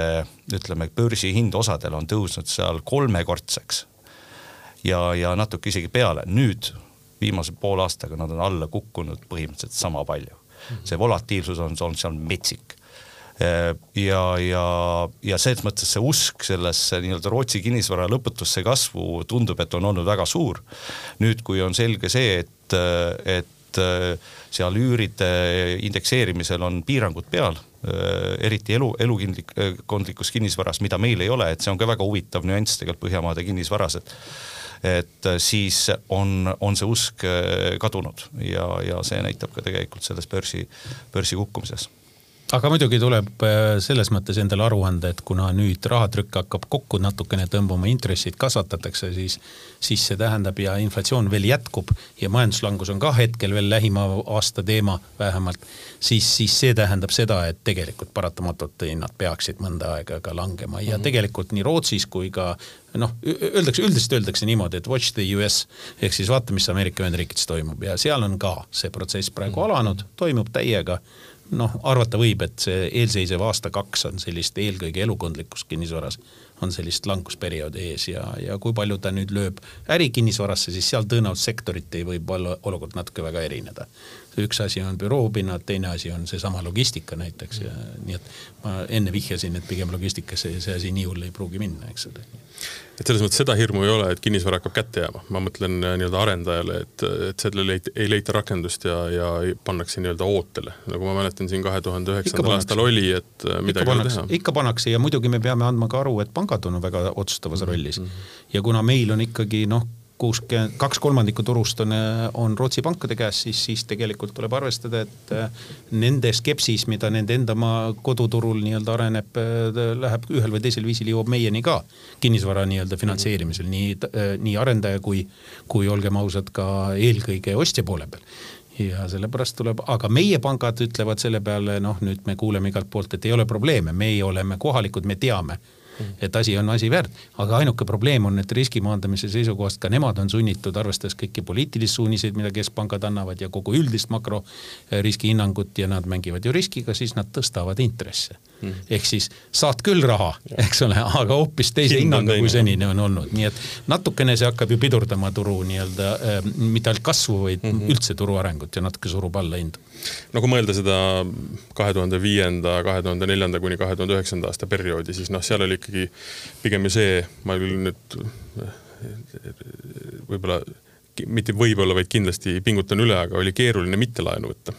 ütleme, börsihind osadel on tõusnud seal kolmekordseks ja, ja natuke isegi peale, nüüd viimase poole aastaga nad on alla kukkunud põhimõtteliselt sama palju. see volatiilsus on, on seal metsik ja, ja, ja selles mõttes see usk sellesse nii-öelda Rootsi kinnisvara lõputusse kasvu tundub, et on olnud väga suur. nüüd, kui on selge see, et, et seal üüride indekseerimisel on piirangud peal, eriti elu, elukindlikus kinnisvaras, mida meil ei ole, et see on ka väga huvitav nüanss tegelikult Põhjamaade kinnisvaras, et et äh, siis on, on see usk äh, kadunud. Ja, ja see näitab ka tegelikult selles börsi, börsi kukkumises aga muidugi tuleb äh, selles mõttes endale aru anda, et kuna nüüd rahatrükk hakkab kokku natukene tõmbama, intressid kasvatatakse, siis, siis see tähendab ja inflatsioon veel jätkub ja majanduslangus on ka hetkel veel lähima aasta teema vähemalt, siis, siis see tähendab seda, et tegelikult paratamatult hinnad peaksid mõnda aega ka langema ja mm -hmm. tegelikult nii Rootsis kui ka noh, öeldakse, üldiselt öeldakse niimoodi, et watch the US ehk siis vaata, mis Ameerika Ühendriikides toimub ja seal on ka see protsess praegu mm -hmm. alanud, toimub täiega noh, arvata võib, et see eelseisev aasta-kaks on sellist eelkõige elukondlikus kinnisvaras on sellist langusperioodi ees ja, ja kui palju ta nüüd lööb ärikinnisvarasse, siis seal tõenäoliselt sektoriti võib olla olukord natuke väga erineda. üks asi on büroopinnad, teine asi on seesama logistika näiteks ja nii et ma enne vihjasin, et pigem logistikasse see asi nii hull ei pruugi minna, eks ole. Et selles mõttes seda hirmu ei ole, et kinnisvara hakkab kätte jääma, ma mõtlen äh, nii-öelda arendajale, et, et sellele ei, ei leita rakendust ja, ja pannakse nii-öelda ootele, nagu ma mäletan siin kahe tuhande üheksandal aastal oli, et äh, midagi ei ole teha. ikka pannakse ja muidugi me peame andma ka aru, et pangad on väga otsustavas -hmm. rollis. ja kuna meil on ikkagi noh, kuuskümmend, kaks kolmandikku turust on, on Rootsi pankade käes, siis, siis tegelikult tuleb arvestada, et äh, nende skepsis, mida nende enda maa koduturul nii-öelda areneb, äh, läheb ühel või teisel viisil jõuab meieni ka kinnisvara nii-öelda finantseerimisel, nii, äh, nii arendaja kui, kui olgem ausad, ka eelkõige ostja poole peal ja sellepärast tuleb, aga meie pangad ütlevad selle peale, noh, nüüd me kuuleme igalt poolt, et ei ole probleeme, meie oleme kohalikud, me teame et asi on asi väärt, aga ainuke probleem on, et riski maandamise seisukohast ka nemad on sunnitud, arvestades kõiki poliitilisi suuniseid, mida keskpangad annavad ja kogu üldist makroriski hinnangut ja nad mängivad ju riskiga, siis nad tõstavad intresse mm.. ehk siis saad küll raha, eks ole, aga hoopis teise hinnangu kui senini on olnud, nii et natukene see hakkab ju pidurdama turu nii-öelda äh, mitte ainult kasvu, vaid mm -hmm. üldse turu arengut ja natuke surub alla hindu no kui mõelda seda kahe tuhande viienda, kahe tuhande neljanda kuni kahe tuhande üheksanda aasta perioodi, siis noh, seal oli ikkagi pigem ju see, ma küll nüüd võib-olla, mitte võib-olla, vaid kindlasti pingutan üle, aga oli keeruline mitte laenu võtta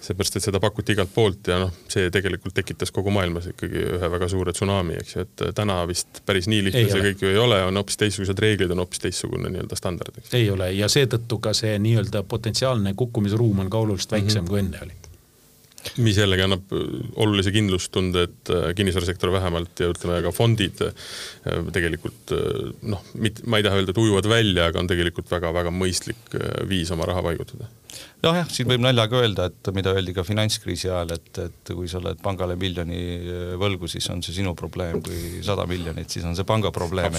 seepärast, et seda pakuti igalt poolt ja noh, see tegelikult tekitas kogu maailmas ikkagi ühe väga suure tsunami, eks ju, et täna vist päris nii lihtne ei see kõik ju ei ole, on hoopis teistsugused reeglid, on hoopis teistsugune nii-öelda standard. ei ole ja seetõttu ka see nii-öelda potentsiaalne kukkumisruum on ka oluliselt väiksem mm -hmm. kui enne oli mis jällegi annab olulise kindlustunde, et äh, kinnisvarasektor vähemalt ja ütleme ka fondid äh, tegelikult äh, noh, ma ei taha öelda, et ujuvad välja, aga on tegelikult väga-väga mõistlik viis oma raha paigutada noh jah, siin võib naljaga öelda, et mida öeldi ka finantskriisi ajal, et, et kui sa oled pangale miljoni äh, võlgu, siis on see sinu probleem, kui sada miljonit, siis on see panga probleem.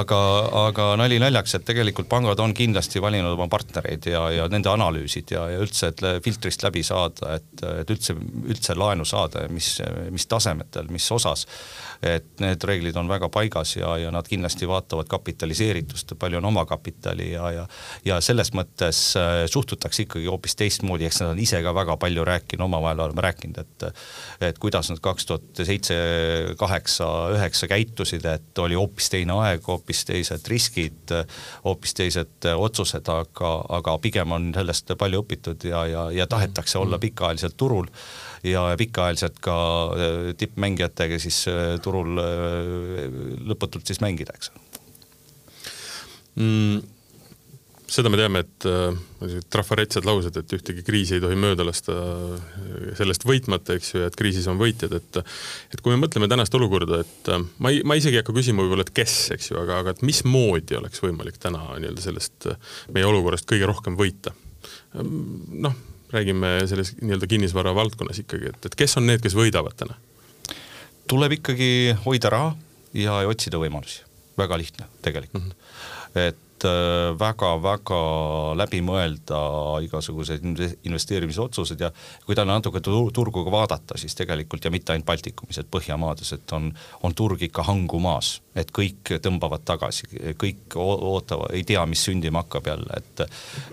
aga, aga nali naljaks, et tegelikult pangad on kindlasti valinud oma partnereid ja, ja nende analüüsid ja, ja üldse, et filtrist läbi saada, et, et üldse, üldse laenu saada ja mis, mis tasemetel, mis osas et need reeglid on väga paigas ja, ja nad kindlasti vaatavad kapitaliseeritust, palju on omakapitali ja, ja ja selles mõttes äh, suhtutakse ikkagi hoopis teistmoodi, eks nad on ise ka väga palju rääkinud, omavahel oleme rääkinud, et et kuidas nad kaks tuhat seitse, kaheksa, üheksa käitusid, et oli hoopis teine aeg, hoopis teised riskid, hoopis teised otsused, aga, aga pigem on sellest palju õpitud ja, ja, ja tahetakse olla pikaajaliselt turul ja pikaajaliselt ka äh, tippmängijatega siis äh, turul äh, lõputult siis mängida, eks. Mm seda me teame, et äh, trafaretsed laused, et ühtegi kriisi ei tohi mööda lasta sellest võitmata, eks ju, ja et kriisis on võitjad, et et kui me mõtleme tänast olukorda, et ma ei, ma isegi ei hakka küsima võib-olla, et kes, eks ju, aga, aga et mismoodi oleks võimalik täna nii-öelda sellest meie olukorrast kõige rohkem võita. noh, räägime selles nii-öelda kinnisvara valdkonnas ikkagi, et, et kes on need, kes võidavad täna? tuleb ikkagi hoida raha ja otsida võimalusi, väga lihtne tegelikult mm. -hmm. et väga-väga äh, läbi mõelda igasugused investeerimisotsused ja kui täna natuke turgu ka vaadata, siis tegelikult ja mitte ainult Baltikumis, et Põhjamaades, et on, on turg ikka hangumaas, et kõik tõmbavad tagasi, kõik ootavad, ei tea, mis sündima hakkab jälle, et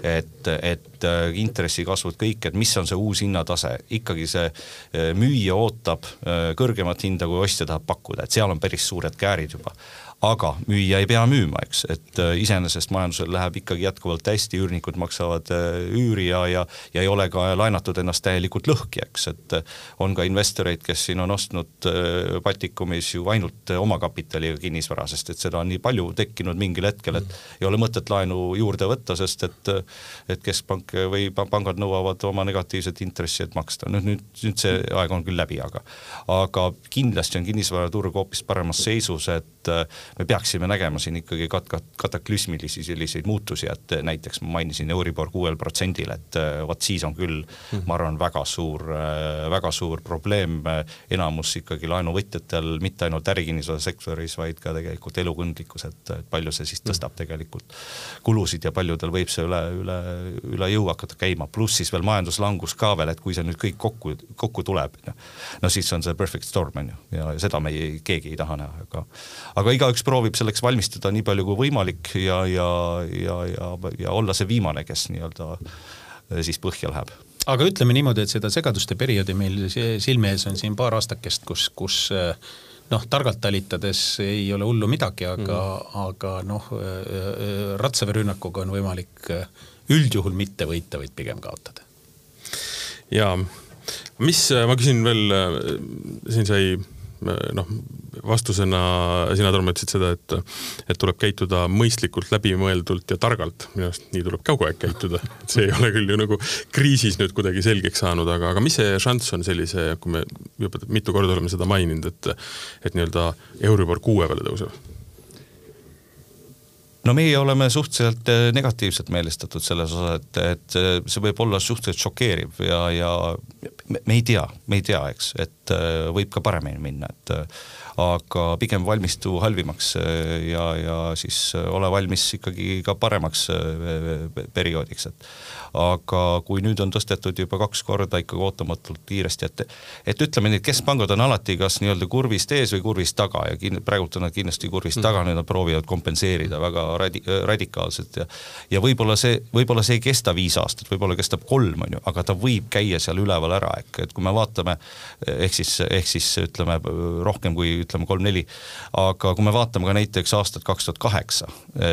et, et äh, intressikasvud, kõik, et mis on see uus hinnatase, ikkagi see äh, müüja ootab kõrgemat hinda, kui ostja tahab pakkuda, et seal on päris suured käärid juba aga müüja ei pea müüma, eks, et äh, iseenesest majandusel läheb ikkagi jätkuvalt hästi, üürnikud maksavad äh, üüri ja, ja, ja ei ole ka laenatud ennast täielikult lõhki, eks, et äh, on ka investoreid, kes siin on ostnud Baltikumis ju ainult omakapitaliga kinnisvara, sest et seda on nii palju tekkinud mingil hetkel, et ei ole mõtet laenu juurde võtta, sest et et keskpank või pangad nõuavad oma negatiivset intressi, et maksta, nüüd, nüüd, nüüd see aeg on küll läbi, aga aga kindlasti on kinnisvaraturg hoopis paremas seisus, et me peaksime nägema siin ikkagi kat-, kat-, kataklüsmilisi selliseid muutusi, et näiteks ma mainisin Euribor kuuel protsendil, et äh, vot siis on küll mm., ma arvan, väga suur, äh, väga suur probleem, enamus ikkagi laenuvõtjatel, mitte ainult ärikinnisvara sektoris, vaid ka tegelikult elukõndlikkus, et palju see siis tõstab mm. tegelikult kulusid ja paljudel võib see üle, üle, üle jõu hakata käima, pluss siis veel majanduslangus ka veel, et kui see nüüd kõik kokku, kokku tuleb, no siis on see perfect storm on ju, ja seda me ei, keegi ei taha näha, aga aga igaüks proovib selleks valmistuda nii palju kui võimalik ja, ja, ja, ja, ja olla see viimane, kes nii-öelda äh, siis põhja läheb aga ütleme niimoodi, et seda segaduste perioodi meil silme ees on siin paar aastakest, kus, kus äh, noh, targalt talitades ei ole hullu midagi, aga mm., aga noh, äh, ratsaveerünnakuga on võimalik üldjuhul mitte võita, vaid pigem kaotada. ja mis, ma küsin veel, siin sai noh, vastusena sina, Tarmo, ütlesid seda, et, et tuleb käituda mõistlikult, läbimõeldult ja targalt. minu arust nii tuleb kogu aeg käituda. see ei ole küll ju nagu kriisis nüüd kuidagi selgeks saanud, aga, aga mis see šanss on sellise, kui me juba mitu korda oleme seda maininud, et, et nii-öelda Euribor kuue peale tõuseb? No meie oleme suhteliselt äh, negatiivselt meelestatud selles osas, et, et äh, see võib olla suhteliselt šokeeriv ja, ja me, me ei tea, me ei tea, eks, et äh, võib ka paremini minna, et aga pigem valmistu halvimaks ja, ja siis ole valmis ikkagi ka paremaks perioodiks, et. Aga kui nüüd on tõstetud juba kaks korda ikkagi ootamatult kiiresti, et et ütleme nii, et keskpangad on alati kas nii-öelda kurvist ees või kurvist taga ja kin-, praegult on nad kindlasti kurvist taga, nüüd nad proovivad kompenseerida väga radi-, radikaalselt ja ja võib-olla see, võib-olla see ei kesta viis aastat, võib-olla kestab kolm, on ju, aga ta võib käia seal üleval ära, ehk et kui me vaatame ehk siis, ehk siis ütleme rohkem kui ütleme kolm-neli, aga kui me vaatame ka näiteks aastat kaks tuhat kaheksa,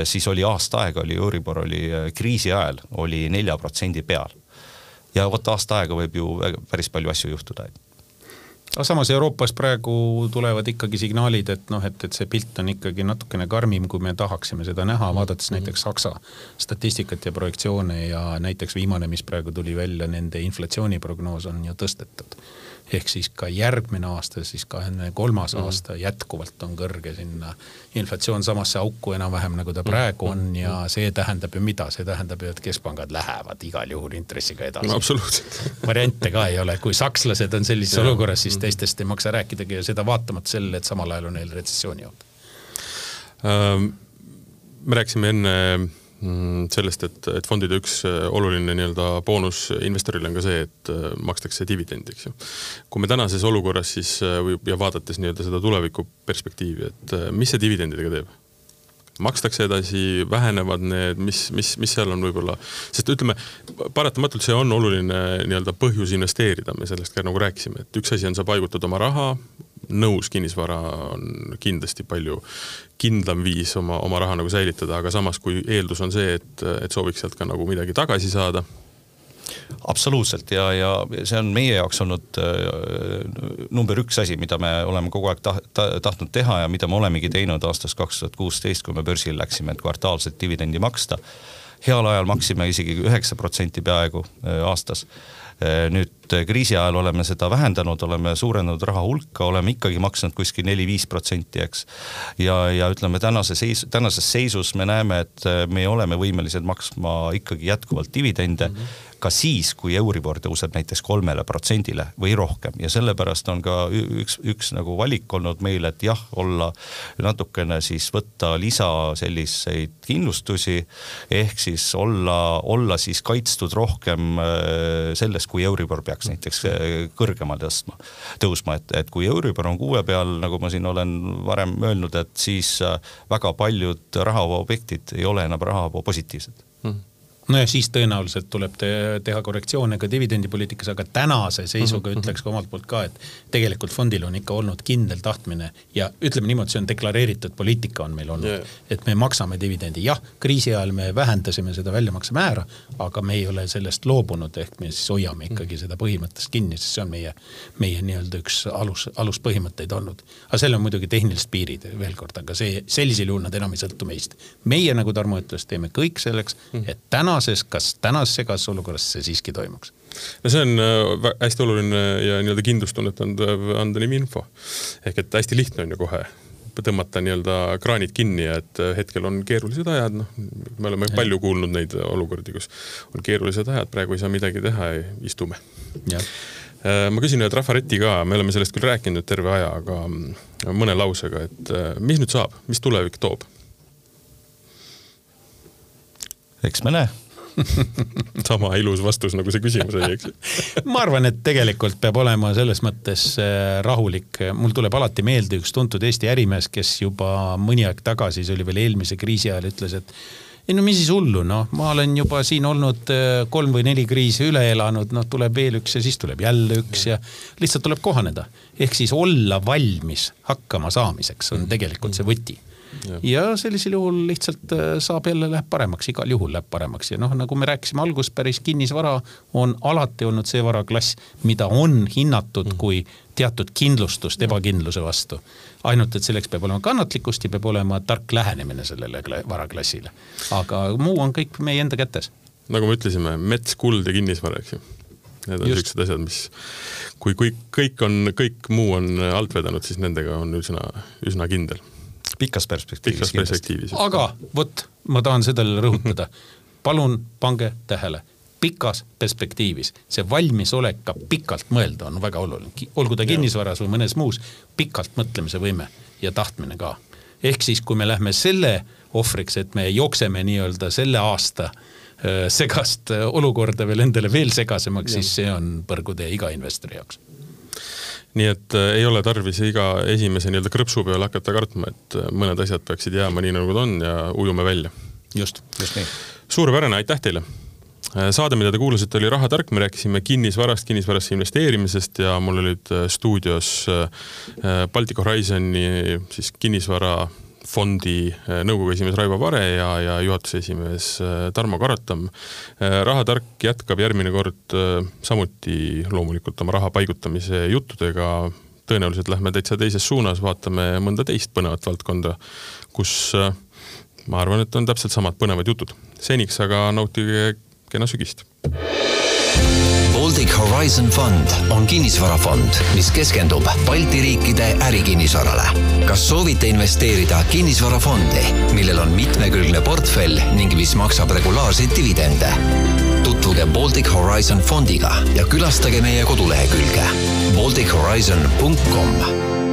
siis oli aasta aega oli Euribor oli kriisi ajal oli nelja protsendi peal. ja vot aasta aega võib ju päris palju asju juhtuda aga samas Euroopas praegu tulevad ikkagi signaalid, et noh, et, et see pilt on ikkagi natukene karmim, kui me tahaksime seda näha, vaadates mm -hmm. näiteks Saksa statistikat ja projektsioone ja näiteks viimane, mis praegu tuli välja, nende inflatsiooniprognoos on ju tõstetud ehk siis ka järgmine aasta, siis kahekümne kolmas mm -hmm. aasta jätkuvalt on kõrge sinna inflatsioon samasse auku enam-vähem nagu ta mhm. praegu on mhm. ja see tähendab ju mida, see tähendab ju, et keskpangad lähevad igal juhul intressiga edasi no,. absoluutselt variante ka ei ole, kui sakslased on sellises olukorras, siis mhm. teistest ei maksa rääkidagi ja seda vaatamata sellele, et samal ajal on neil retsessiooni oht ähm,. me rääkisime enne sellest, et, et fondide üks äh, oluline nii-öelda boonus investorile on ka see, et äh, makstakse dividendi, eks ju. kui me tänases olukorras siis äh, või, ja vaadates nii-öelda seda tuleviku perspektiivi, et mis see dividendidega teeb? makstakse edasi, vähenevad need, mis, mis, mis seal on võib-olla, sest ütleme, paratamatult see on oluline nii-öelda põhjus investeerida, me sellest ka nagu rääkisime, et üks asi on, sa paigutad oma raha, nõus, kinnisvara on kindlasti palju kindlam viis oma, oma raha nagu säilitada, aga samas, kui eeldus on see, et, et sooviks sealt ka nagu midagi tagasi saada absoluutselt ja, ja see on meie jaoks olnud äh, number üks asi, mida me oleme kogu aeg taht, tahtnud teha ja mida me olemegi teinud aastast kaks tuhat kuusteist, kui me börsil läksime, et kvartaalset dividendi maksta. heal ajal maksime isegi üheksa protsenti peaaegu äh, aastas Äh, nüüd äh, kriisi ajal oleme seda vähendanud, oleme suurendanud raha hulka, oleme ikkagi maksnud kuskil neli-viis protsenti, eks. ja, ja ütleme tänase seis, tänases seisus me näeme, et äh, me oleme võimelised maksma ikkagi jätkuvalt dividende mm. -hmm ka siis, kui Euribor tõuseb näiteks kolmele protsendile või rohkem. Ja sellepärast on ka üks, üks nagu valik olnud meil, et jah, olla natukene siis võtta lisa selliseid kindlustusi ehk siis olla, olla siis kaitstud rohkem äh, sellest, kui Euribor peaks näiteks äh, kõrgemale tõstma, tõusma, et, et kui Euribor on kuue peal, nagu ma siin olen varem öelnud, et siis äh, väga paljud rahavooobjektid ei ole enam rahavoo positiivsed mm no ja siis tõenäoliselt tuleb te teha korrektsioone ka dividendipoliitikas, aga tänase seisuga mm -hmm. ütleks ka omalt poolt ka, et tegelikult fondil on ikka olnud kindel tahtmine ja ütleme niimoodi, see on deklareeritud poliitika on meil olnud yeah., et me maksame dividendi, jah, kriisi ajal me vähendasime seda väljamaksemäära, aga me ei ole sellest loobunud, ehk me siis hoiame ikkagi seda põhimõttest kinni, sest see on meie, meie nii-öelda üks alus, aluspõhimõtteid olnud. aga sellel on muidugi tehnilised piirid veel kord, aga see, sellisel juhul nad enam ei sõltu meist. meie, nagu Tarmo ütles, teeme kõik selleks, et täna tänases, kas tänases segases olukorras see siiski toimuks? no see on äh, hästi oluline ja nii-öelda kindlustunnet andev, andev info. ehk et hästi lihtne on ju kohe tõmmata nii-öelda kraanid kinni ja et äh, hetkel on keerulised ajad, noh, me oleme ja. palju kuulnud neid olukordi, kus on keerulised ajad, praegu ei saa midagi teha, istume. Äh, ma küsin ühe trafareti ka, me oleme sellest küll rääkinud terve aja, aga mm, mõne lausega, et mis nüüd saab, mis tulevik toob? eks me näe sama ilus vastus nagu see küsimus oli, eks ma arvan, et tegelikult peab olema selles mõttes äh, rahulik, mul tuleb alati meelde üks tuntud Eesti ärimees, kes juba mõni aeg tagasi, see oli veel eelmise kriisi ajal, ütles, et ei no mis siis hullu, noh, ma olen juba siin olnud äh, kolm või neli kriisi üle elanud, noh, tuleb veel üks ja siis tuleb jälle üks ja lihtsalt tuleb kohaneda. ehk siis olla valmis hakkama saamiseks on tegelikult see võti ja sellisel juhul lihtsalt äh, saab jälle, läheb paremaks, igal juhul läheb paremaks ja noh, nagu me rääkisime alguses, päris kinnisvara on alati olnud see varaklass, mida on hinnatud mm. kui teatud kindlustust ebakindluse vastu. ainult, et selleks peab olema kannatlikkust ja peab olema tark lähenemine sellele varaklassile. aga muu on kõik meie enda kätes. nagu me ütlesime, mets, kuld ja kinnisvara, eks ju. Need on niisugused asjad, mis, kui kõik, kõik on, kõik muu on alt vedanud, siis nendega on üsna, üsna kindel pikas perspektiivis. pikas perspektiivis. aga vot, ma tahan seda rõhutada. palun pange tähele, pikas perspektiivis, see valmisolek ka pikalt mõelda on väga oluline, olgu ta kinnisvaras või mõnes muus, pikalt mõtlemise võime ja tahtmine ka. ehk siis, kui me lähme selle ohvriks, et me jookseme nii-öelda selle aasta segast olukorda veel endale veel segasemaks, siis see on põrgutee iga investori jaoks nii et äh, ei ole tarvis iga esimese nii-öelda krõpsu peale hakata kartma, et äh, mõned asjad peaksid jääma nii, nagu ta on ja ujume välja. just, just nii. suurepärane, aitäh teile äh, saade, mida te kuulasite, oli Rahatark, me rääkisime kinnisvarast, kinnisvarasse investeerimisest ja mul olid stuudios Baltic Horizoni siis kinnisvara fondi äh, nõukogu esimees Raivo Vare ja, ja juhatuse esimees äh, Tarmo Karotam. Äh, rahatark jätkab järgmine kord samuti loomulikult oma raha paigutamise juttudega. tõenäoliselt lähme täitsa teises suunas, vaatame mõnda teist põnevat valdkonda, kus ma arvan, et on täpselt samad põnevad jutud. seniks aga nautige kena sügist Baltic Horizon Fund on kinnisvarafond, mis keskendub Balti riikide ärikinnisvarale. kas soovite investeerida kinnisvarafondi, millel on mitmekülgne portfell ning mis maksab regulaarseid dividende? tutvuge Baltic Horizon fondiga ja külastage meie kodulehekülge baltichorizon.com